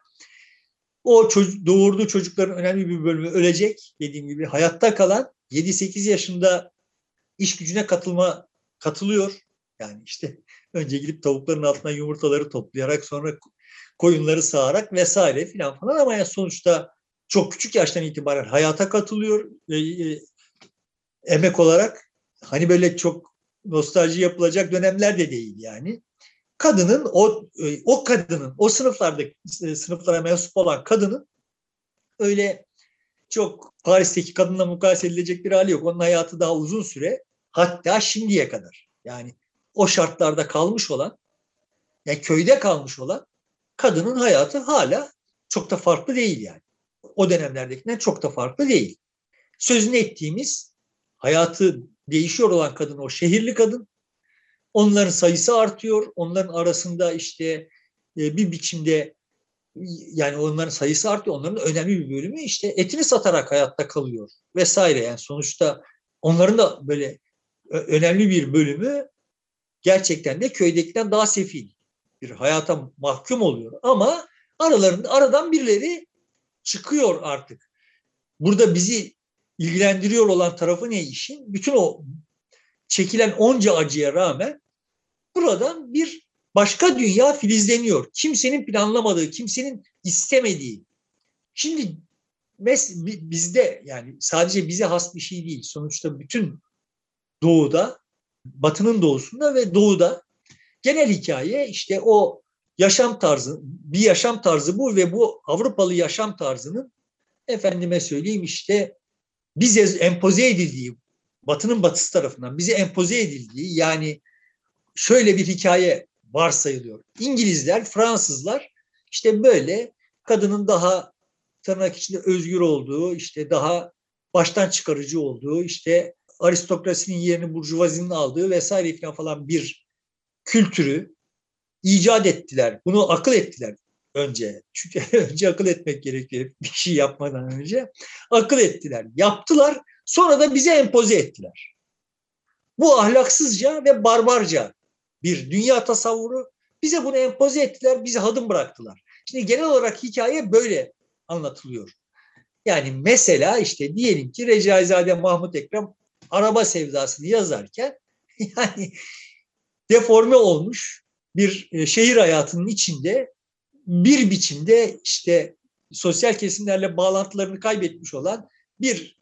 O çocuk, doğurduğu çocukların önemli bir bölümü ölecek dediğim gibi hayatta kalan 7-8 yaşında iş gücüne katılma katılıyor. Yani işte önce gidip tavukların altına yumurtaları toplayarak sonra koyunları sağarak vesaire filan falan ama yani sonuçta çok küçük yaştan itibaren hayata katılıyor e, e, emek olarak. Hani böyle çok nostalji yapılacak dönemler de değil yani. Kadının o e, o kadının o sınıflarda e, sınıflara mensup olan kadının öyle çok Paris'teki kadınla mukayese edilecek bir hali yok. Onun hayatı daha uzun süre hatta şimdiye kadar. Yani o şartlarda kalmış olan yani köyde kalmış olan kadının hayatı hala çok da farklı değil yani. O dönemlerdekinden çok da farklı değil. Sözünü ettiğimiz hayatı değişiyor olan kadın o şehirli kadın. Onların sayısı artıyor. Onların arasında işte e, bir biçimde yani onların sayısı artıyor. Onların önemli bir bölümü işte etini satarak hayatta kalıyor vesaire. Yani sonuçta onların da böyle önemli bir bölümü gerçekten de köydekinden daha sefil bir hayata mahkum oluyor. Ama aralarında aradan birileri çıkıyor artık. Burada bizi ilgilendiriyor olan tarafı ne işin? Bütün o çekilen onca acıya rağmen buradan bir başka dünya filizleniyor. Kimsenin planlamadığı, kimsenin istemediği. Şimdi mes bizde yani sadece bize has bir şey değil. Sonuçta bütün doğuda, batının doğusunda ve doğuda Genel hikaye işte o yaşam tarzı, bir yaşam tarzı bu ve bu Avrupalı yaşam tarzının efendime söyleyeyim işte bize empoze edildiği, batının batısı tarafından bize empoze edildiği yani şöyle bir hikaye varsayılıyor. İngilizler, Fransızlar işte böyle kadının daha tırnak içinde özgür olduğu, işte daha baştan çıkarıcı olduğu, işte aristokrasinin yerini burjuvazinin aldığı vesaire falan bir kültürü icat ettiler. Bunu akıl ettiler önce. Çünkü önce akıl etmek gerekiyor bir şey yapmadan önce. Akıl ettiler, yaptılar. Sonra da bize empoze ettiler. Bu ahlaksızca ve barbarca bir dünya tasavvuru. Bize bunu empoze ettiler, bizi hadım bıraktılar. Şimdi genel olarak hikaye böyle anlatılıyor. Yani mesela işte diyelim ki Recaizade Mahmut Ekrem araba sevdasını yazarken yani deforme olmuş bir e, şehir hayatının içinde bir biçimde işte sosyal kesimlerle bağlantılarını kaybetmiş olan bir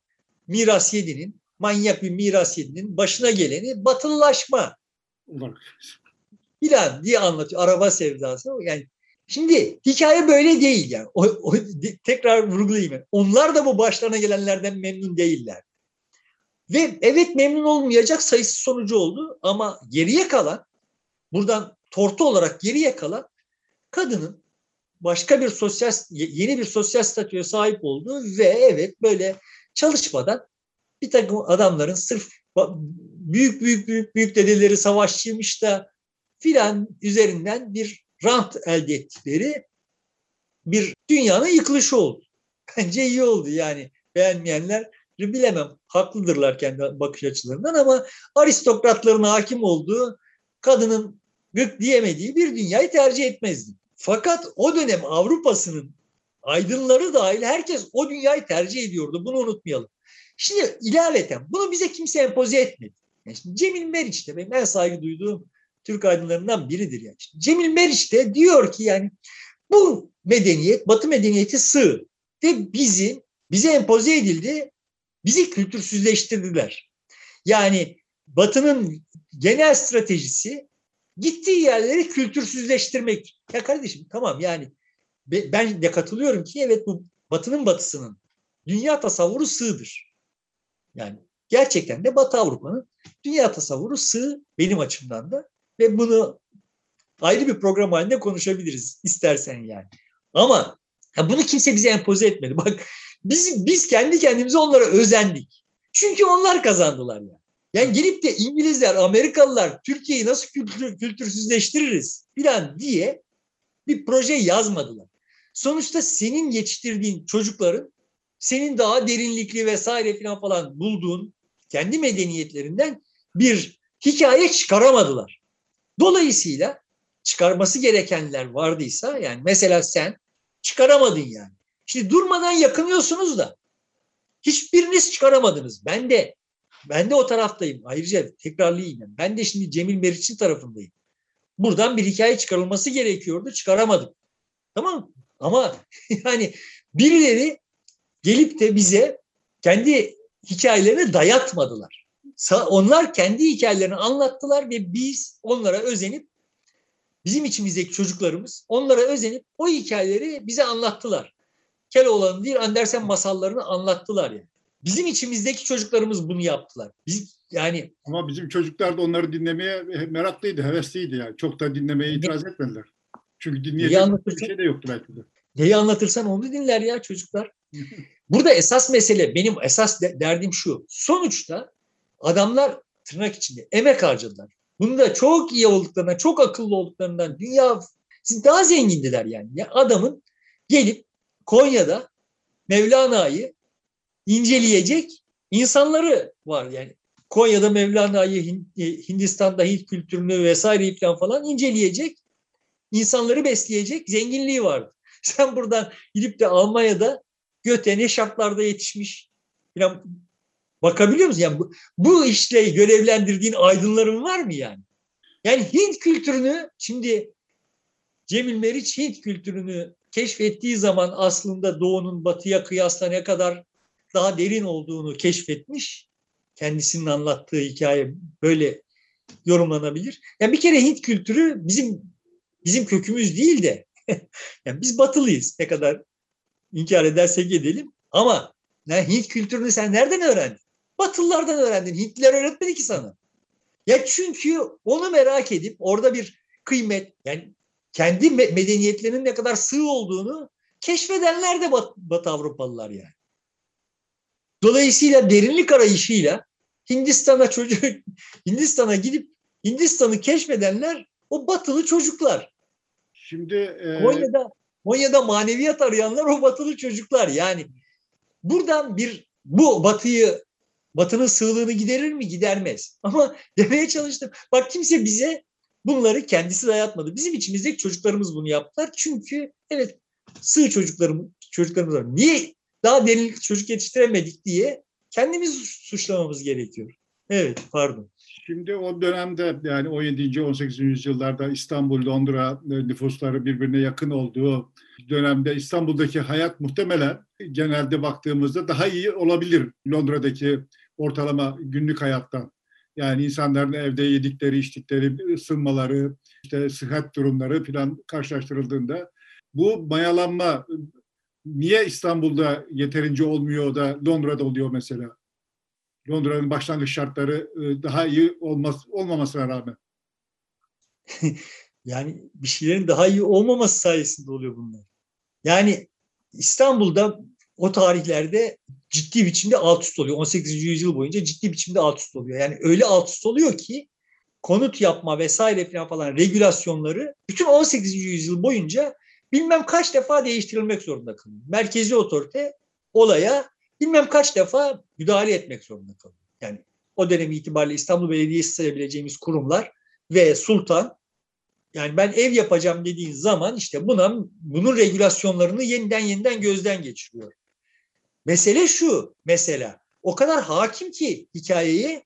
miras yedinin, manyak bir miras yedinin başına geleni batılılaşma filan diye anlatıyor. Araba sevdası. Yani şimdi hikaye böyle değil yani. O, o, tekrar vurgulayayım. Onlar da bu başlarına gelenlerden memnun değiller. Ve evet memnun olmayacak sayısı sonucu oldu ama geriye kalan buradan tortu olarak geriye kalan kadının başka bir sosyal yeni bir sosyal statüye sahip olduğu ve evet böyle çalışmadan bir takım adamların sırf büyük büyük büyük büyük dedeleri savaşçıymış da filan üzerinden bir rant elde ettikleri bir dünyanın yıkılışı oldu. Bence iyi oldu yani beğenmeyenler bilemem. Haklıdırlar kendi bakış açılarından ama aristokratların hakim olduğu kadının gık diyemediği bir dünyayı tercih etmezdi. Fakat o dönem Avrupa'sının aydınları dahil herkes o dünyayı tercih ediyordu. Bunu unutmayalım. Şimdi ilaveten bunu bize kimse empoze etmedi. Yani şimdi Cemil Meriç de benim en saygı duyduğum Türk aydınlarından biridir yani. Şimdi Cemil Meriç de diyor ki yani bu medeniyet, Batı medeniyeti sığ ve bizi bize empoze edildi, bizi kültürsüzleştirdiler. Yani Batı'nın genel stratejisi gittiği yerleri kültürsüzleştirmek. Ya kardeşim tamam yani ben de katılıyorum ki evet bu Batı'nın batısının dünya tasavvuru sığdır. Yani gerçekten de Batı Avrupa'nın dünya tasavvuru sığ benim açımdan da ve bunu ayrı bir program halinde konuşabiliriz istersen yani. Ama ya bunu kimse bize empoze etmedi. Bak biz biz kendi kendimize onlara özendik. Çünkü onlar kazandılar yani. Yani gelip de İngilizler, Amerikalılar Türkiye'yi nasıl kültür, kültürsüzleştiririz filan diye bir proje yazmadılar. Sonuçta senin yetiştirdiğin çocukların senin daha derinlikli vesaire filan falan bulduğun kendi medeniyetlerinden bir hikaye çıkaramadılar. Dolayısıyla çıkarması gerekenler vardıysa yani mesela sen çıkaramadın yani. Şimdi durmadan yakınıyorsunuz da hiçbiriniz çıkaramadınız. Ben de ben de o taraftayım. Ayrıca tekrarlayayım. Ben de şimdi Cemil Meriç'in tarafındayım. Buradan bir hikaye çıkarılması gerekiyordu. Çıkaramadık. Tamam Ama yani birileri gelip de bize kendi hikayelerini dayatmadılar. Onlar kendi hikayelerini anlattılar ve biz onlara özenip bizim içimizdeki çocuklarımız onlara özenip o hikayeleri bize anlattılar. Keloğlan'ın değil Andersen masallarını anlattılar yani. Bizim içimizdeki çocuklarımız bunu yaptılar. Biz yani ama bizim çocuklar da onları dinlemeye meraklıydı, hevesliydi yani. Çok da dinlemeye itiraz etmediler. Çünkü dinleyecek bir şey de yoktu belki de. Neyi anlatırsan onu dinler ya çocuklar. Burada esas mesele, benim esas derdim şu. Sonuçta adamlar tırnak içinde emek harcadılar. Bunda çok iyi olduklarından, çok akıllı olduklarından dünya daha zengindiler yani. Ya adamın gelip Konya'da Mevlana'yı inceleyecek insanları var yani. Konya'da Mevlana'yı, e, Hindistan'da Hint kültürünü vesaire falan falan inceleyecek, insanları besleyecek zenginliği vardı. Sen buradan gidip de Almanya'da Göte ne şartlarda yetişmiş falan bakabiliyor musun? Yani bu, bu işle görevlendirdiğin aydınların var mı yani? Yani Hint kültürünü şimdi Cemil Meriç Hint kültürünü keşfettiği zaman aslında Doğu'nun batıya kıyasla ne kadar daha derin olduğunu keşfetmiş. Kendisinin anlattığı hikaye böyle yorumlanabilir. Yani bir kere Hint kültürü bizim bizim kökümüz değil de yani biz batılıyız. Ne kadar inkar edersek edelim. Ama yani Hint kültürünü sen nereden öğrendin? Batılılardan öğrendin. Hintliler öğretmedi ki sana. Ya çünkü onu merak edip orada bir kıymet yani kendi medeniyetlerinin ne kadar sığ olduğunu keşfedenler de Bat Batı Avrupalılar yani. Dolayısıyla derinlik arayışıyla Hindistan'a çocuk Hindistan'a gidip Hindistan'ı keşfedenler o batılı çocuklar. Şimdi e... Konya'da Konya'da maneviyat arayanlar o batılı çocuklar. Yani buradan bir bu batıyı batının sığlığını giderir mi? Gidermez. Ama demeye çalıştım. Bak kimse bize bunları kendisi dayatmadı. Bizim içimizdeki çocuklarımız bunu yaptılar. Çünkü evet sığ çocuklarım, çocuklarımız var. Niye daha derinlik çocuk yetiştiremedik diye kendimiz suçlamamız gerekiyor. Evet, pardon. Şimdi o dönemde yani 17. 18. yüzyıllarda İstanbul, Londra nüfusları birbirine yakın olduğu dönemde İstanbul'daki hayat muhtemelen genelde baktığımızda daha iyi olabilir Londra'daki ortalama günlük hayattan. Yani insanların evde yedikleri, içtikleri, ısınmaları, işte sıhhat durumları falan karşılaştırıldığında bu mayalanma niye İstanbul'da yeterince olmuyor da Londra'da oluyor mesela? Londra'nın başlangıç şartları e, daha iyi olmaz, olmamasına rağmen. yani bir şeylerin daha iyi olmaması sayesinde oluyor bunlar. Yani İstanbul'da o tarihlerde ciddi biçimde alt üst oluyor. 18. yüzyıl boyunca ciddi biçimde alt üst oluyor. Yani öyle alt üst oluyor ki konut yapma vesaire falan falan regülasyonları bütün 18. yüzyıl boyunca bilmem kaç defa değiştirilmek zorunda kalıyor. Merkezi otorite olaya bilmem kaç defa müdahale etmek zorunda kalıyor. Yani o dönem itibariyle İstanbul Belediyesi sayabileceğimiz kurumlar ve sultan yani ben ev yapacağım dediğin zaman işte buna bunun regülasyonlarını yeniden yeniden gözden geçiriyor. Mesele şu mesela o kadar hakim ki hikayeye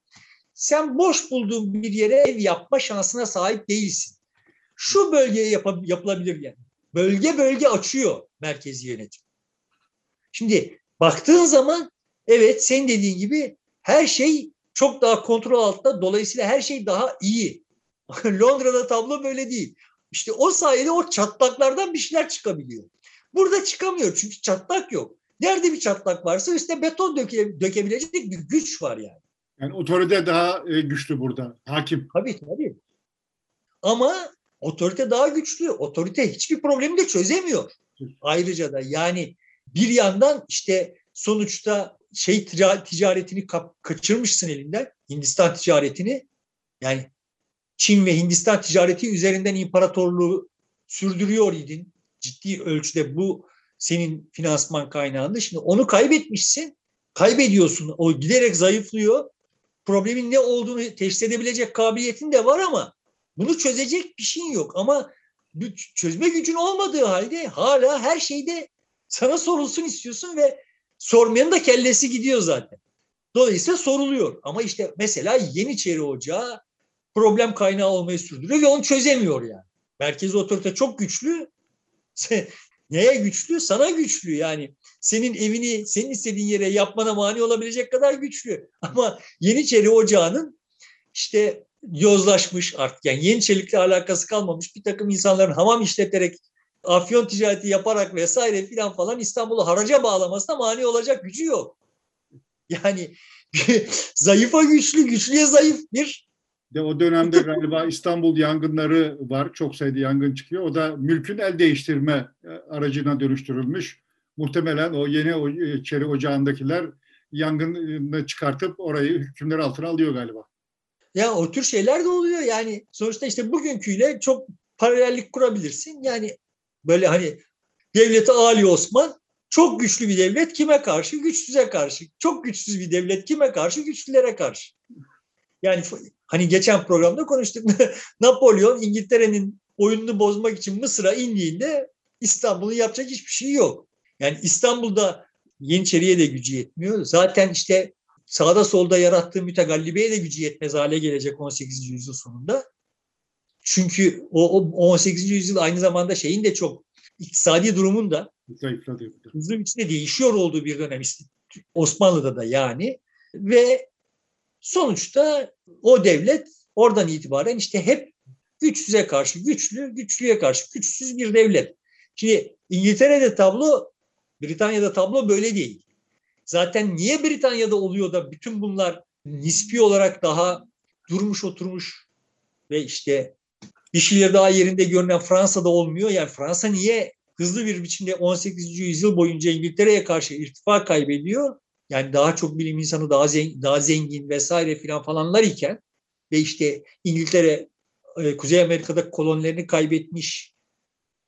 sen boş bulduğun bir yere ev yapma şansına sahip değilsin. Şu bölgeye yap yapılabilir yani. Bölge bölge açıyor merkezi yönetim. Şimdi baktığın zaman evet senin dediğin gibi her şey çok daha kontrol altında. Dolayısıyla her şey daha iyi. Londra'da tablo böyle değil. İşte o sayede o çatlaklardan bir şeyler çıkabiliyor. Burada çıkamıyor çünkü çatlak yok. Nerede bir çatlak varsa üstüne beton döke, dökebilecek bir güç var yani. Yani otorite daha e, güçlü burada. Hakim. Tabii tabii. Ama otorite daha güçlü. Otorite hiçbir problemi de çözemiyor. Ayrıca da yani bir yandan işte sonuçta şey ticaretini kaçırmışsın elinden. Hindistan ticaretini. Yani Çin ve Hindistan ticareti üzerinden imparatorluğu sürdürüyor idin. Ciddi ölçüde bu senin finansman kaynağında. Şimdi onu kaybetmişsin. Kaybediyorsun. O giderek zayıflıyor. Problemin ne olduğunu teşhis edebilecek kabiliyetin de var ama bunu çözecek bir şeyin yok. Ama çözme gücün olmadığı halde hala her şeyde sana sorulsun istiyorsun ve sormayanın da kellesi gidiyor zaten. Dolayısıyla soruluyor. Ama işte mesela Yeniçeri Ocağı problem kaynağı olmayı sürdürüyor ve onu çözemiyor yani. Merkezi otorite çok güçlü. Neye güçlü? Sana güçlü yani. Senin evini senin istediğin yere yapmana mani olabilecek kadar güçlü. Ama Yeniçeri Ocağı'nın işte yozlaşmış artık yani Yeniçerilikle alakası kalmamış bir takım insanların hamam işleterek afyon ticareti yaparak vesaire filan falan İstanbul'u haraca bağlamasına mani olacak gücü yok. Yani zayıfa güçlü, güçlüye zayıf bir de o dönemde galiba İstanbul yangınları var. Çok sayıda yangın çıkıyor. O da mülkün el değiştirme e, aracına dönüştürülmüş. Muhtemelen o yeni e, çeri ocağındakiler yangını çıkartıp orayı hükümler altına alıyor galiba. Ya o tür şeyler de oluyor. Yani sonuçta işte bugünküyle çok paralellik kurabilirsin. Yani böyle hani devleti Ali Osman çok güçlü bir devlet kime karşı? Güçsüze karşı. Çok güçsüz bir devlet kime karşı? Güçlülere karşı. Yani hani geçen programda konuştuk. Napolyon İngiltere'nin oyununu bozmak için Mısır'a indiğinde İstanbul'un yapacak hiçbir şey yok. Yani İstanbul'da Yeniçeri'ye de gücü yetmiyor. Zaten işte sağda solda yarattığı mütegallibeye de gücü yetmez hale gelecek 18. yüzyıl sonunda. Çünkü o, o 18. yüzyıl aynı zamanda şeyin de çok iktisadi durumun da hızlı biçimde değişiyor olduğu bir dönem Osmanlı'da da yani ve sonuçta o devlet oradan itibaren işte hep güçsüze karşı güçlü, güçlüye karşı güçsüz bir devlet. Şimdi İngiltere'de tablo, Britanya'da tablo böyle değil. Zaten niye Britanya'da oluyor da bütün bunlar nispi olarak daha durmuş oturmuş ve işte bir şeyler daha yerinde görünen Fransa'da olmuyor. Yani Fransa niye hızlı bir biçimde 18. yüzyıl boyunca İngiltere'ye karşı irtifa kaybediyor? Yani daha çok bilim insanı daha zengin, daha zengin vesaire filan falanlar iken ve işte İngiltere e, Kuzey Amerika'da kolonilerini kaybetmiş.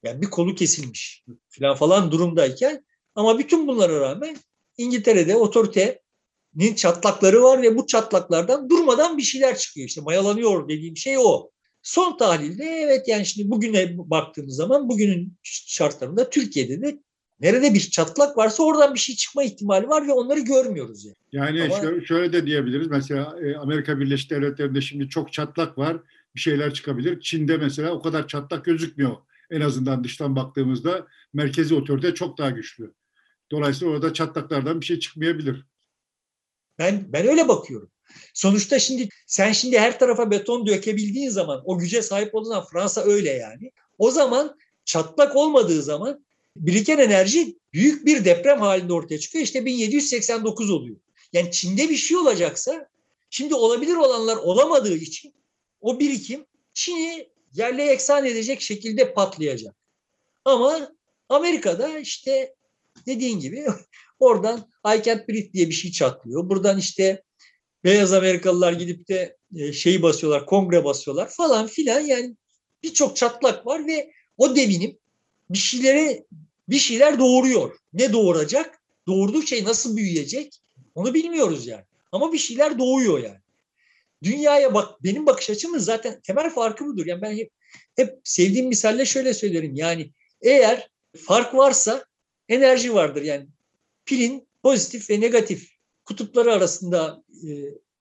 Yani bir kolu kesilmiş filan falan durumdayken ama bütün bunlara rağmen İngiltere'de otoritenin çatlakları var ve bu çatlaklardan durmadan bir şeyler çıkıyor. İşte mayalanıyor dediğim şey o. Son tahlilde evet yani şimdi bugüne baktığımız zaman bugünün şartlarında Türkiye'de de nerede bir çatlak varsa oradan bir şey çıkma ihtimali var ve onları görmüyoruz yani. Yani Ama, şöyle, şöyle de diyebiliriz. Mesela e, Amerika Birleşik Devletleri'nde şimdi çok çatlak var. Bir şeyler çıkabilir. Çin'de mesela o kadar çatlak gözükmüyor. En azından dıştan baktığımızda merkezi otorite çok daha güçlü. Dolayısıyla orada çatlaklardan bir şey çıkmayabilir. Ben ben öyle bakıyorum. Sonuçta şimdi sen şimdi her tarafa beton dökebildiğin zaman o güce sahip olduğun zaman Fransa öyle yani. O zaman çatlak olmadığı zaman biriken enerji büyük bir deprem halinde ortaya çıkıyor. İşte 1789 oluyor. Yani Çin'de bir şey olacaksa şimdi olabilir olanlar olamadığı için o birikim Çin'i yerle eksan edecek şekilde patlayacak. Ama Amerika'da işte dediğin gibi oradan I can't breathe diye bir şey çatlıyor. Buradan işte beyaz Amerikalılar gidip de e, şeyi basıyorlar, kongre basıyorlar falan filan yani birçok çatlak var ve o devinim bir şeylere bir şeyler doğuruyor. Ne doğuracak? Doğurduğu şey nasıl büyüyecek? Onu bilmiyoruz yani. Ama bir şeyler doğuyor yani. Dünyaya bak benim bakış açımın zaten temel farkı budur. Yani ben hep, hep sevdiğim misalle şöyle söylerim. Yani eğer fark varsa enerji vardır. Yani pilin pozitif ve negatif kutupları arasında e,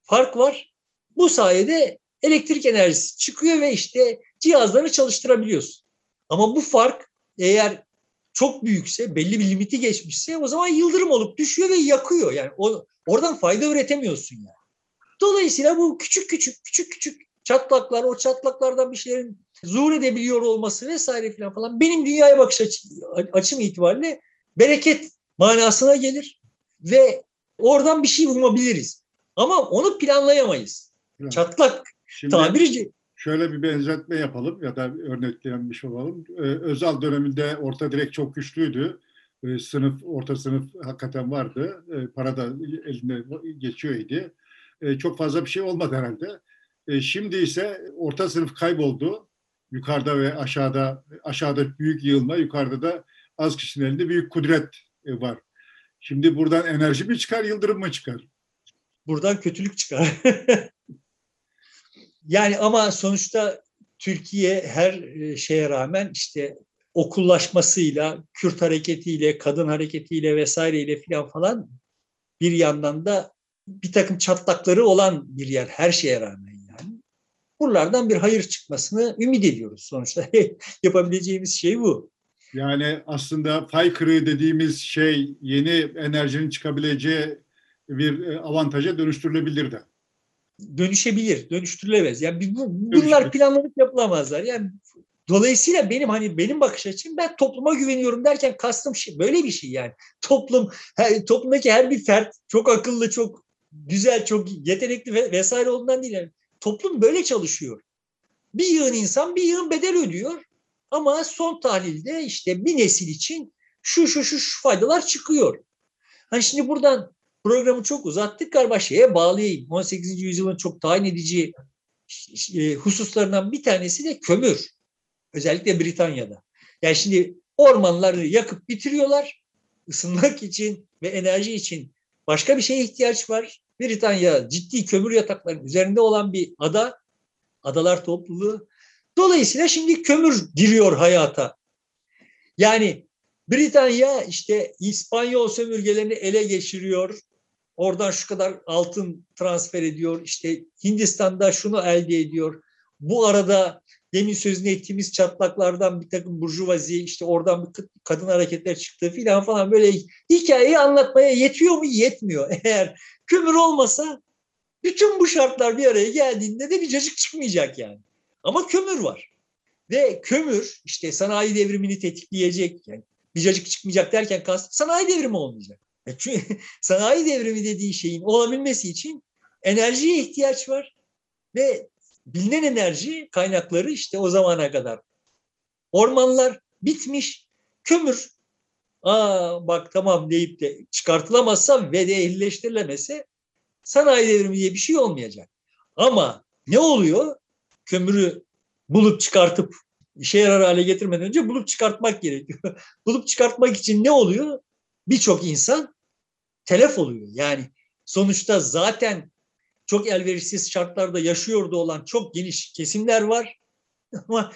fark var. Bu sayede elektrik enerjisi çıkıyor ve işte cihazları çalıştırabiliyorsun. Ama bu fark eğer çok büyükse, belli bir limiti geçmişse o zaman yıldırım olup düşüyor ve yakıyor. Yani o, oradan fayda üretemiyorsun yani. Dolayısıyla bu küçük küçük küçük küçük çatlaklar, o çatlaklardan bir şeylerin zuhur edebiliyor olması vesaire falan falan benim dünyaya bakış açı, açım itibariyle bereket manasına gelir ve oradan bir şey umabiliriz. Ama onu planlayamayız. Evet. Çatlak Şimdi, tabiri şöyle bir benzetme yapalım ya da örneklenmiş olalım. Ee, Özal döneminde orta direk çok güçlüydü. Ee, sınıf, orta sınıf hakikaten vardı. Ee, para da elinde geçiyor. Ee, çok fazla bir şey olmadı herhalde. Ee, şimdi ise orta sınıf kayboldu. Yukarıda ve aşağıda, aşağıda büyük yığılma, yukarıda da az kişinin elinde büyük kudret e, var. Şimdi buradan enerji mi çıkar, yıldırım mı çıkar? Buradan kötülük çıkar. Yani ama sonuçta Türkiye her e, şeye rağmen işte okullaşmasıyla, Kürt hareketiyle, kadın hareketiyle vesaireyle filan falan bir yandan da bir takım çatlakları olan bir yer her şeye rağmen yani. Buralardan bir hayır çıkmasını ümit ediyoruz sonuçta. Yapabileceğimiz şey bu. Yani aslında fay kırığı dediğimiz şey yeni enerjinin çıkabileceği bir e, avantaja dönüştürülebilir de dönüşebilir, dönüştürülemez. Yani bu, bunlar planlanıp yapılamazlar. Yani dolayısıyla benim hani benim bakış açım ben topluma güveniyorum derken kastım şey böyle bir şey yani. Toplum her, toplumdaki her bir fert çok akıllı, çok güzel, çok yetenekli ve vesaire olduğundan değil. Yani. Toplum böyle çalışıyor. Bir yığın insan bir yığın bedel ödüyor. Ama son tahlilde işte bir nesil için şu şu şu, şu faydalar çıkıyor. Hani şimdi buradan programı çok uzattık galiba şeye bağlayayım. 18. yüzyılın çok tayin edici e, hususlarından bir tanesi de kömür. Özellikle Britanya'da. Yani şimdi ormanları yakıp bitiriyorlar. ısınmak için ve enerji için başka bir şeye ihtiyaç var. Britanya ciddi kömür yataklarının üzerinde olan bir ada. Adalar topluluğu. Dolayısıyla şimdi kömür giriyor hayata. Yani Britanya işte İspanyol sömürgelerini ele geçiriyor. Oradan şu kadar altın transfer ediyor. İşte Hindistan'da şunu elde ediyor. Bu arada demin sözünü ettiğimiz çatlaklardan bir takım burjuvazi işte oradan bir kadın hareketler çıktı filan falan böyle hikayeyi anlatmaya yetiyor mu? Yetmiyor. Eğer kömür olmasa bütün bu şartlar bir araya geldiğinde de bir cacık çıkmayacak yani. Ama kömür var. Ve kömür işte sanayi devrimini tetikleyecek. Yani bir cacık çıkmayacak derken sanayi devrimi olmayacak. E çünkü sanayi devrimi dediği şeyin olabilmesi için enerjiye ihtiyaç var ve bilinen enerji kaynakları işte o zamana kadar. Ormanlar bitmiş, kömür aa bak tamam deyip de çıkartılamazsa ve de ehlileştirilemese sanayi devrimi diye bir şey olmayacak. Ama ne oluyor? Kömürü bulup çıkartıp işe yarar hale getirmeden önce bulup çıkartmak gerekiyor. bulup çıkartmak için ne oluyor? Birçok insan telef oluyor. Yani sonuçta zaten çok elverişsiz şartlarda yaşıyordu olan çok geniş kesimler var. Ama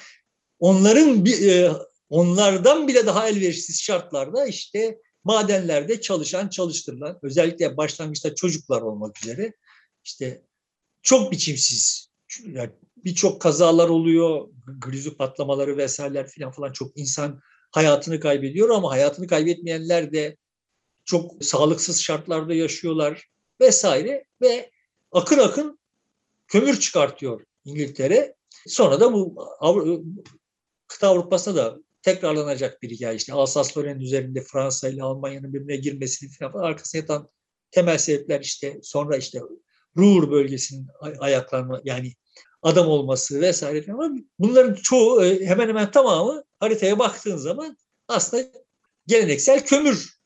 onların e, onlardan bile daha elverişsiz şartlarda işte madenlerde çalışan, çalıştırılan özellikle başlangıçta çocuklar olmak üzere işte çok biçimsiz yani birçok kazalar oluyor, grizu patlamaları vesaireler falan falan çok insan hayatını kaybediyor ama hayatını kaybetmeyenler de çok sağlıksız şartlarda yaşıyorlar vesaire ve akın akın kömür çıkartıyor İngiltere. Sonra da bu kıta Avrupa'sında da tekrarlanacak bir hikaye. İşte Alsas-Lorraine üzerinde Fransa ile Almanya'nın birbirine girmesini falan arkasına yatan temel sebepler işte sonra işte Ruhr bölgesinin ayaklanma yani adam olması vesaire falan. Bunların çoğu e, hemen hemen tamamı haritaya baktığın zaman aslında geleneksel kömür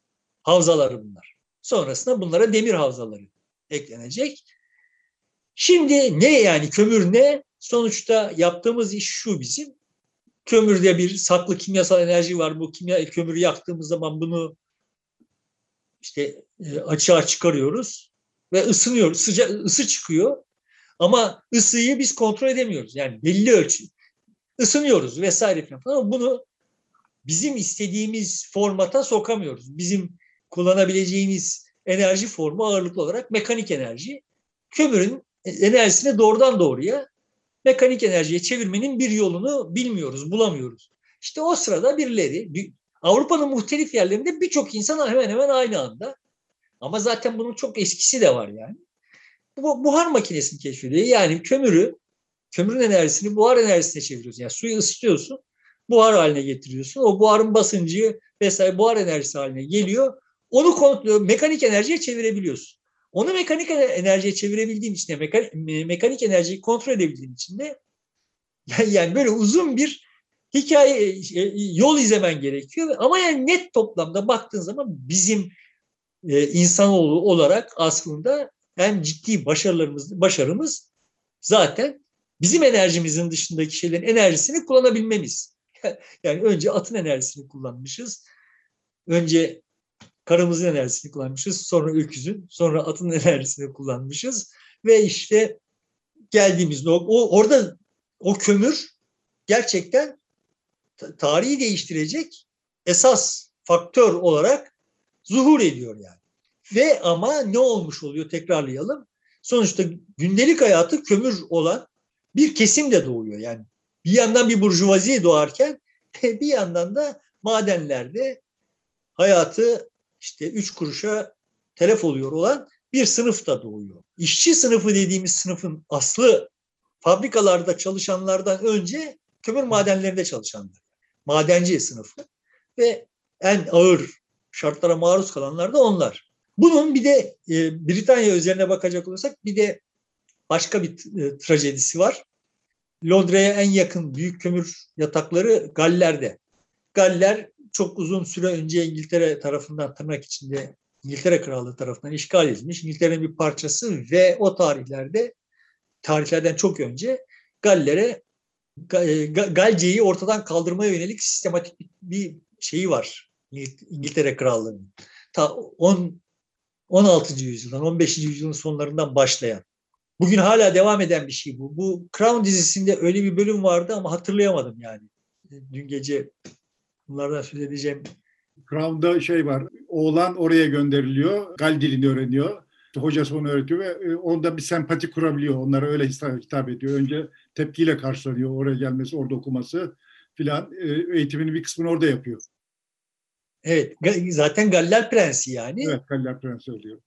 havzaları bunlar. Sonrasında bunlara demir havzaları eklenecek. Şimdi ne yani kömür ne? Sonuçta yaptığımız iş şu bizim. Kömürde bir saklı kimyasal enerji var. Bu kimya kömürü yaktığımız zaman bunu işte e, açığa çıkarıyoruz ve ısınıyor. Sıcak ısı çıkıyor. Ama ısıyı biz kontrol edemiyoruz. Yani belli ölçü ısınıyoruz vesaire falan. Ama bunu bizim istediğimiz formata sokamıyoruz. Bizim kullanabileceğimiz enerji formu ağırlıklı olarak mekanik enerji. Kömürün enerjisini doğrudan doğruya mekanik enerjiye çevirmenin bir yolunu bilmiyoruz, bulamıyoruz. İşte o sırada birileri Avrupa'nın muhtelif yerlerinde birçok insan hemen hemen aynı anda ama zaten bunun çok eskisi de var yani. Bu buhar makinesini keşfediyor. Yani kömürü, kömürün enerjisini buhar enerjisine çeviriyorsun. Yani suyu ısıtıyorsun, buhar haline getiriyorsun. O buharın basıncı vesaire buhar enerjisi haline geliyor. Onu mekanik enerjiye çevirebiliyorsun. Onu mekanik enerjiye çevirebildiğin için de mekanik, mekanik enerjiyi kontrol edebildiğin için de yani böyle uzun bir hikaye e, yol izlemen gerekiyor. Ama yani net toplamda baktığın zaman bizim e, insanoğlu olarak aslında en ciddi başarılarımız başarımız zaten bizim enerjimizin dışındaki şeylerin enerjisini kullanabilmemiz. Yani önce atın enerjisini kullanmışız. Önce karımızın enerjisini kullanmışız. Sonra öküzün, sonra atın enerjisini kullanmışız. Ve işte geldiğimiz nokta, o, orada o kömür gerçekten tarihi değiştirecek esas faktör olarak zuhur ediyor yani. Ve ama ne olmuş oluyor tekrarlayalım. Sonuçta gündelik hayatı kömür olan bir kesim de doğuyor yani. Bir yandan bir burjuvazi doğarken bir yandan da madenlerde hayatı işte üç kuruşa telef oluyor olan bir sınıf da doğuyor. İşçi sınıfı dediğimiz sınıfın aslı fabrikalarda çalışanlardan önce kömür madenlerinde çalışanlar. Madenci sınıfı ve en ağır şartlara maruz kalanlar da onlar. Bunun bir de e, Britanya üzerine bakacak olursak bir de başka bir e, trajedisi var. Londra'ya en yakın büyük kömür yatakları Galler'de. Galler çok uzun süre önce İngiltere tarafından tırnak içinde İngiltere Krallığı tarafından işgal edilmiş. İngiltere'nin bir parçası ve o tarihlerde tarihlerden çok önce Galler'e e, Galce'yi ortadan kaldırmaya yönelik sistematik bir şeyi var İngiltere Krallığı'nın. Ta 10 16. yüzyıldan 15. yüzyılın sonlarından başlayan. Bugün hala devam eden bir şey bu. Bu Crown dizisinde öyle bir bölüm vardı ama hatırlayamadım yani. Dün gece bunlardan söz edeceğim. Crown'da şey var. Oğlan oraya gönderiliyor. Gal dilini öğreniyor. Hocası onu öğretiyor ve e, onda bir sempati kurabiliyor. Onlara öyle hitap ediyor. Önce tepkiyle karşılanıyor oraya gelmesi, orada okuması filan. E, eğitimini bir kısmını orada yapıyor. Evet. Zaten Galler Prensi yani. Evet Galler Prensi oluyor.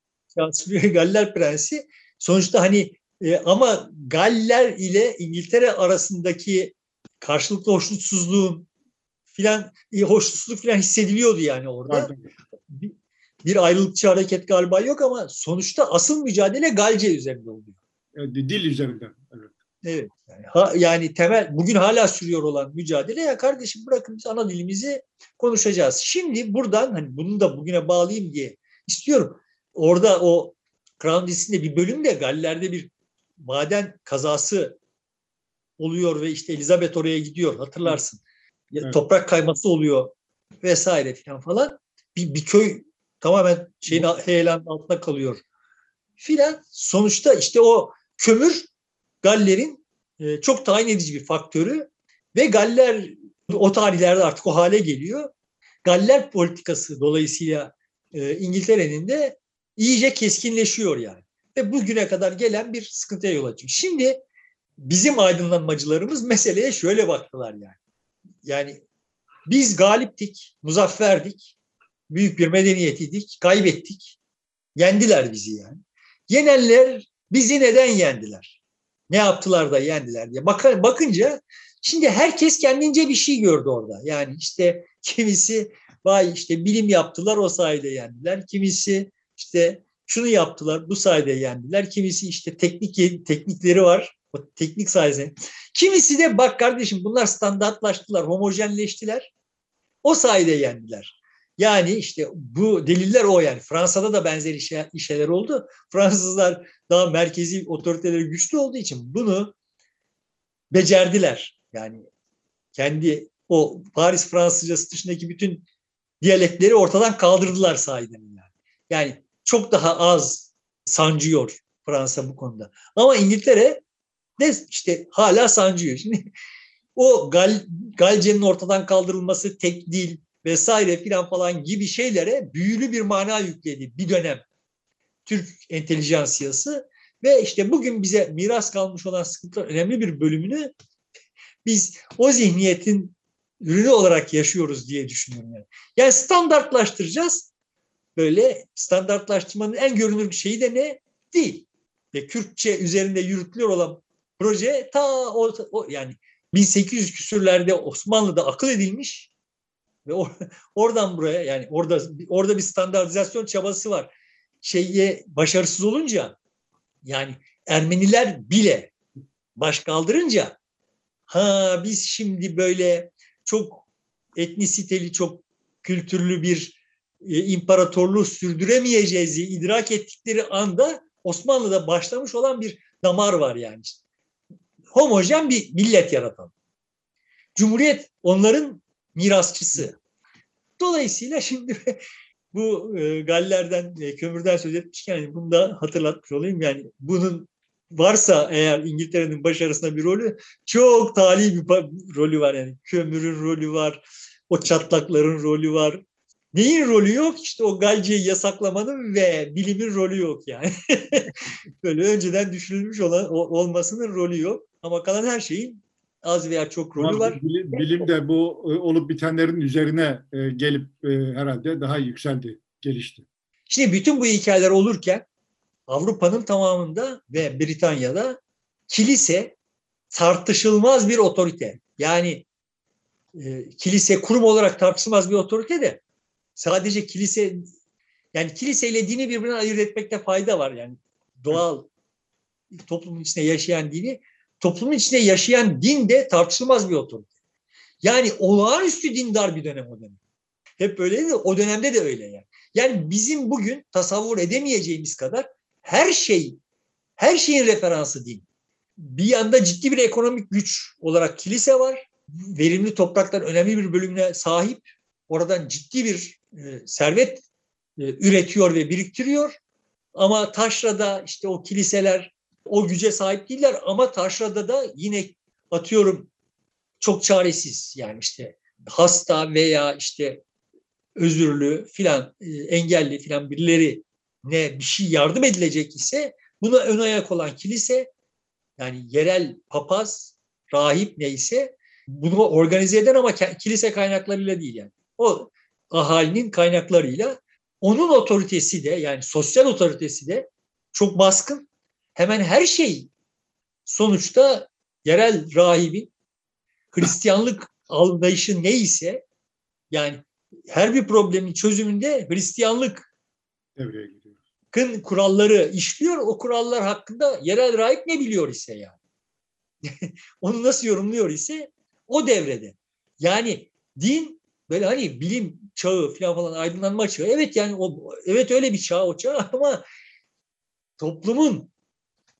Galler Prensi. Sonuçta hani e, ama Galler ile İngiltere arasındaki karşılıklı hoşnutsuzluğun filan e, hoşnutsuzluk filan hissediliyordu yani orada. Bir, bir ayrılıkçı hareket galiba yok ama sonuçta asıl mücadele Galce üzerinde oluyor. Evet, dil üzerinden. Evet. Evet. Yani, ha, yani temel bugün hala sürüyor olan mücadele ya kardeşim bırakın biz ana dilimizi konuşacağız. Şimdi buradan hani bunu da bugüne bağlayayım diye istiyorum. Orada o Crown dizisinde bir bölümde Galler'de bir maden kazası oluyor ve işte Elizabeth oraya gidiyor hatırlarsın. Evet. Toprak kayması oluyor vesaire filan falan. Bir, bir köy tamamen şeyin heyelan altında kalıyor filan. Sonuçta işte o kömür Galler'in e, çok tayin edici bir faktörü ve Galler o tarihlerde artık o hale geliyor. Galler politikası dolayısıyla e, İngiltere'nin de iyice keskinleşiyor yani. Ve bugüne kadar gelen bir sıkıntıya yol açıyor. Şimdi bizim aydınlanmacılarımız meseleye şöyle baktılar yani. Yani biz galiptik, muzafferdik, büyük bir medeniyetiydik, kaybettik. Yendiler bizi yani. Yenenler bizi neden yendiler? Ne yaptılar da yendiler diye. Bak, bakınca şimdi herkes kendince bir şey gördü orada. Yani işte kimisi vay işte bilim yaptılar o sayede yendiler. Kimisi işte şunu yaptılar bu sayede yendiler. Kimisi işte teknik teknikleri var. Teknik sayesinde. Kimisi de bak kardeşim bunlar standartlaştılar, homojenleştiler. O sayede yendiler. Yani işte bu deliller o yani. Fransa'da da benzer işe, işler oldu. Fransızlar daha merkezi otoriteleri güçlü olduğu için bunu becerdiler. Yani kendi o Paris Fransızcası dışındaki bütün diyalekleri ortadan kaldırdılar sahiden yani. Yani çok daha az sancıyor Fransa bu konuda. Ama İngiltere de işte hala sancıyor. Şimdi o Gal, Galce'nin ortadan kaldırılması, tek dil, vesaire filan falan gibi şeylere büyülü bir mana yükledi bir dönem Türk entelijansiyası Ve işte bugün bize miras kalmış olan sıkıntılar önemli bir bölümünü biz o zihniyetin ürünü olarak yaşıyoruz diye düşünüyorum. Yani, yani standartlaştıracağız. Böyle standartlaştırmanın en görünür şeyi de ne? Değil. Ve Kürtçe üzerinde yürütülüyor olan proje ta o, o yani 1800 küsürlerde Osmanlı'da akıl edilmiş ve or, oradan buraya yani orada orada bir standartizasyon çabası var. Şeye başarısız olunca yani Ermeniler bile baş kaldırınca ha biz şimdi böyle çok etnisiteli, çok kültürlü bir e, imparatorluğu sürdüremeyeceğiz diye idrak ettikleri anda Osmanlı'da başlamış olan bir damar var yani. Homojen bir millet yaratan. Cumhuriyet onların mirasçısı. Dolayısıyla şimdi bu e, Galler'den, e, kömürden söz etmişken yani bunu da hatırlatmış olayım. Yani bunun varsa eğer İngiltere'nin başarısına bir rolü çok tali bir rolü var yani. Kömürün rolü var, o çatlakların rolü var. Neyin rolü yok? İşte o Galce'yi yasaklamanın ve bilimin rolü yok yani. Böyle önceden düşünülmüş olan olmasının rolü yok. Ama kalan her şeyin az veya çok rolü var. Bilim, bilim de bu e, olup bitenlerin üzerine e, gelip e, herhalde daha yükseldi, gelişti. Şimdi bütün bu hikayeler olurken Avrupa'nın tamamında ve Britanya'da kilise tartışılmaz bir otorite. Yani e, kilise kurum olarak tartışılmaz bir otorite de sadece kilise yani kiliseyle dini birbirinden ayırt etmekte fayda var yani doğal toplumun içinde yaşayan dini toplumun içinde yaşayan din de tartışılmaz bir otorite. Yani olağanüstü dindar bir dönem o dönem. Hep öyleydi o dönemde de öyle yani. Yani bizim bugün tasavvur edemeyeceğimiz kadar her şey, her şeyin referansı din. Bir yanda ciddi bir ekonomik güç olarak kilise var. Verimli topraklar önemli bir bölümüne sahip. Oradan ciddi bir servet e, üretiyor ve biriktiriyor. Ama taşrada işte o kiliseler o güce sahip değiller ama taşrada da yine atıyorum çok çaresiz yani işte hasta veya işte özürlü filan e, engelli filan birileri ne bir şey yardım edilecek ise buna ön ayak olan kilise yani yerel papaz, rahip neyse bunu organize eden ama kilise kaynaklarıyla değil yani. O ahalinin kaynaklarıyla onun otoritesi de yani sosyal otoritesi de çok baskın. Hemen her şey sonuçta yerel rahibin Hristiyanlık anlayışı neyse yani her bir problemin çözümünde Hristiyanlık devreye giriyor hakkın kuralları işliyor. O kurallar hakkında yerel rahip ne biliyor ise yani. Onu nasıl yorumluyor ise o devrede. Yani din böyle hani bilim çağı falan falan aydınlanma çağı. Evet yani o evet öyle bir çağ o çağ ama toplumun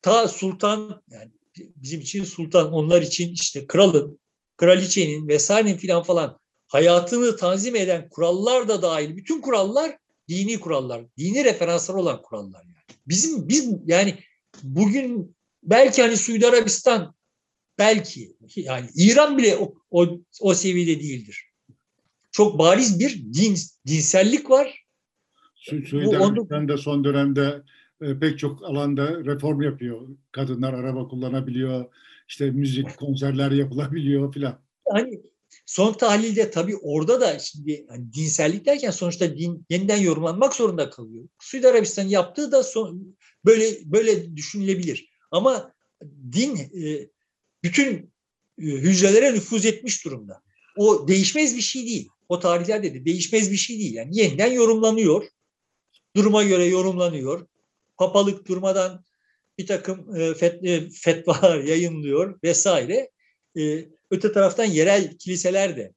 ta sultan yani bizim için sultan onlar için işte kralın, kraliçenin vesairenin filan falan hayatını tanzim eden kurallar da dahil bütün kurallar dini kurallar, dini referanslar olan kurallar yani. Bizim biz yani bugün belki hani Suudi Arabistan belki yani İran bile o, o, o seviyede değildir. Çok bariz bir din dinsellik var. Su, Suudi Arabistan'da son dönemde e, pek çok alanda reform yapıyor. Kadınlar araba kullanabiliyor. işte müzik konserler yapılabiliyor filan. Hani Son tahlilde tabii orada da şimdi hani dinsellik derken sonuçta din yeniden yorumlanmak zorunda kalıyor. Suudi Arabistan yaptığı da son, böyle böyle düşünülebilir. Ama din e, bütün e, hücrelere nüfuz etmiş durumda. O değişmez bir şey değil. O tarihlerde de değişmez bir şey değil. Yani yeniden yorumlanıyor. Duruma göre yorumlanıyor. Papalık durmadan bir takım e, fet, e, fetvalar yayınlıyor vesaire. E, Öte taraftan yerel kiliseler de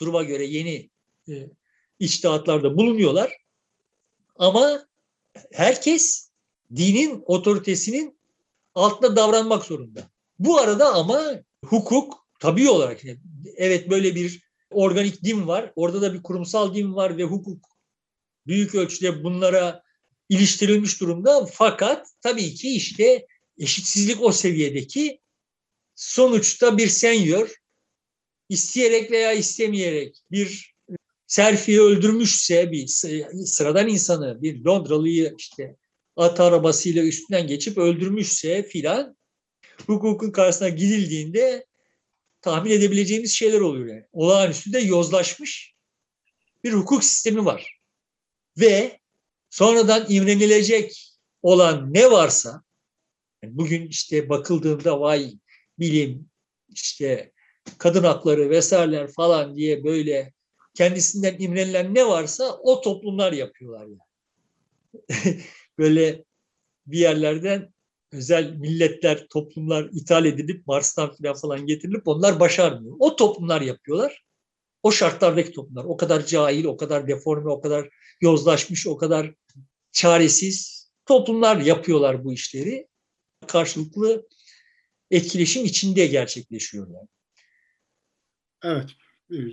duruma göre yeni e, içtihatlarda bulunuyorlar. Ama herkes dinin otoritesinin altında davranmak zorunda. Bu arada ama hukuk tabii olarak evet böyle bir organik din var. Orada da bir kurumsal din var ve hukuk büyük ölçüde bunlara iliştirilmiş durumda. Fakat tabii ki işte eşitsizlik o seviyedeki sonuçta bir senyör isteyerek veya istemeyerek bir Serfi'yi öldürmüşse bir sıradan insanı, bir Londralıyı işte at arabasıyla üstünden geçip öldürmüşse filan hukukun karşısına gidildiğinde tahmin edebileceğimiz şeyler oluyor yani. Olağanüstü de yozlaşmış bir hukuk sistemi var. Ve sonradan imrenilecek olan ne varsa bugün işte bakıldığında vay bilim işte kadın hakları vesaireler falan diye böyle kendisinden imrenilen ne varsa o toplumlar yapıyorlar yani. böyle bir yerlerden özel milletler, toplumlar ithal edilip Mars'tan falan falan getirilip onlar başarmıyor. O toplumlar yapıyorlar. O şartlardaki toplumlar. O kadar cahil, o kadar deforme, o kadar yozlaşmış, o kadar çaresiz toplumlar yapıyorlar bu işleri. Karşılıklı etkileşim içinde gerçekleşiyor yani. Evet.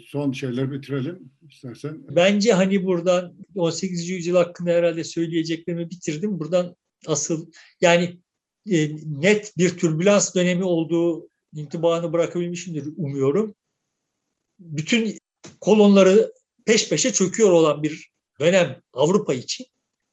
Son şeyler bitirelim istersen. Bence hani buradan 18. yüzyıl hakkında herhalde söyleyeceklerimi bitirdim. Buradan asıl yani net bir türbülans dönemi olduğu intibanı bırakabilmişimdir umuyorum. Bütün kolonları peş peşe çöküyor olan bir dönem Avrupa için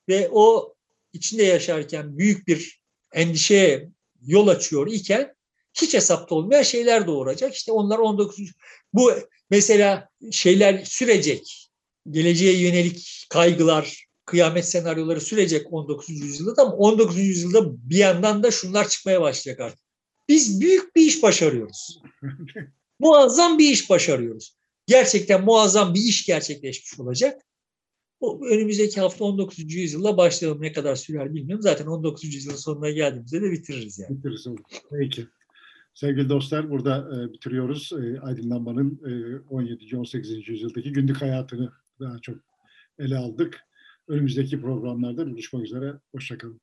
ve o içinde yaşarken büyük bir endişeye yol açıyor iken hiç hesapta olmayan şeyler doğuracak. İşte onlar 19. Bu mesela şeyler sürecek. Geleceğe yönelik kaygılar, kıyamet senaryoları sürecek 19. yüzyılda ama 19. yüzyılda bir yandan da şunlar çıkmaya başlayacak artık. Biz büyük bir iş başarıyoruz. muazzam bir iş başarıyoruz. Gerçekten muazzam bir iş gerçekleşmiş olacak. O önümüzdeki hafta 19. yüzyılla başlayalım. Ne kadar sürer bilmiyorum. Zaten 19. yüzyılın sonuna geldiğimizde de bitiririz yani. Bitiririz. Peki. Sevgili dostlar burada e, bitiriyoruz. E, aydınlanmanın e, 17. 18. yüzyıldaki günlük hayatını daha çok ele aldık. Önümüzdeki programlarda buluşmak üzere. Hoşçakalın.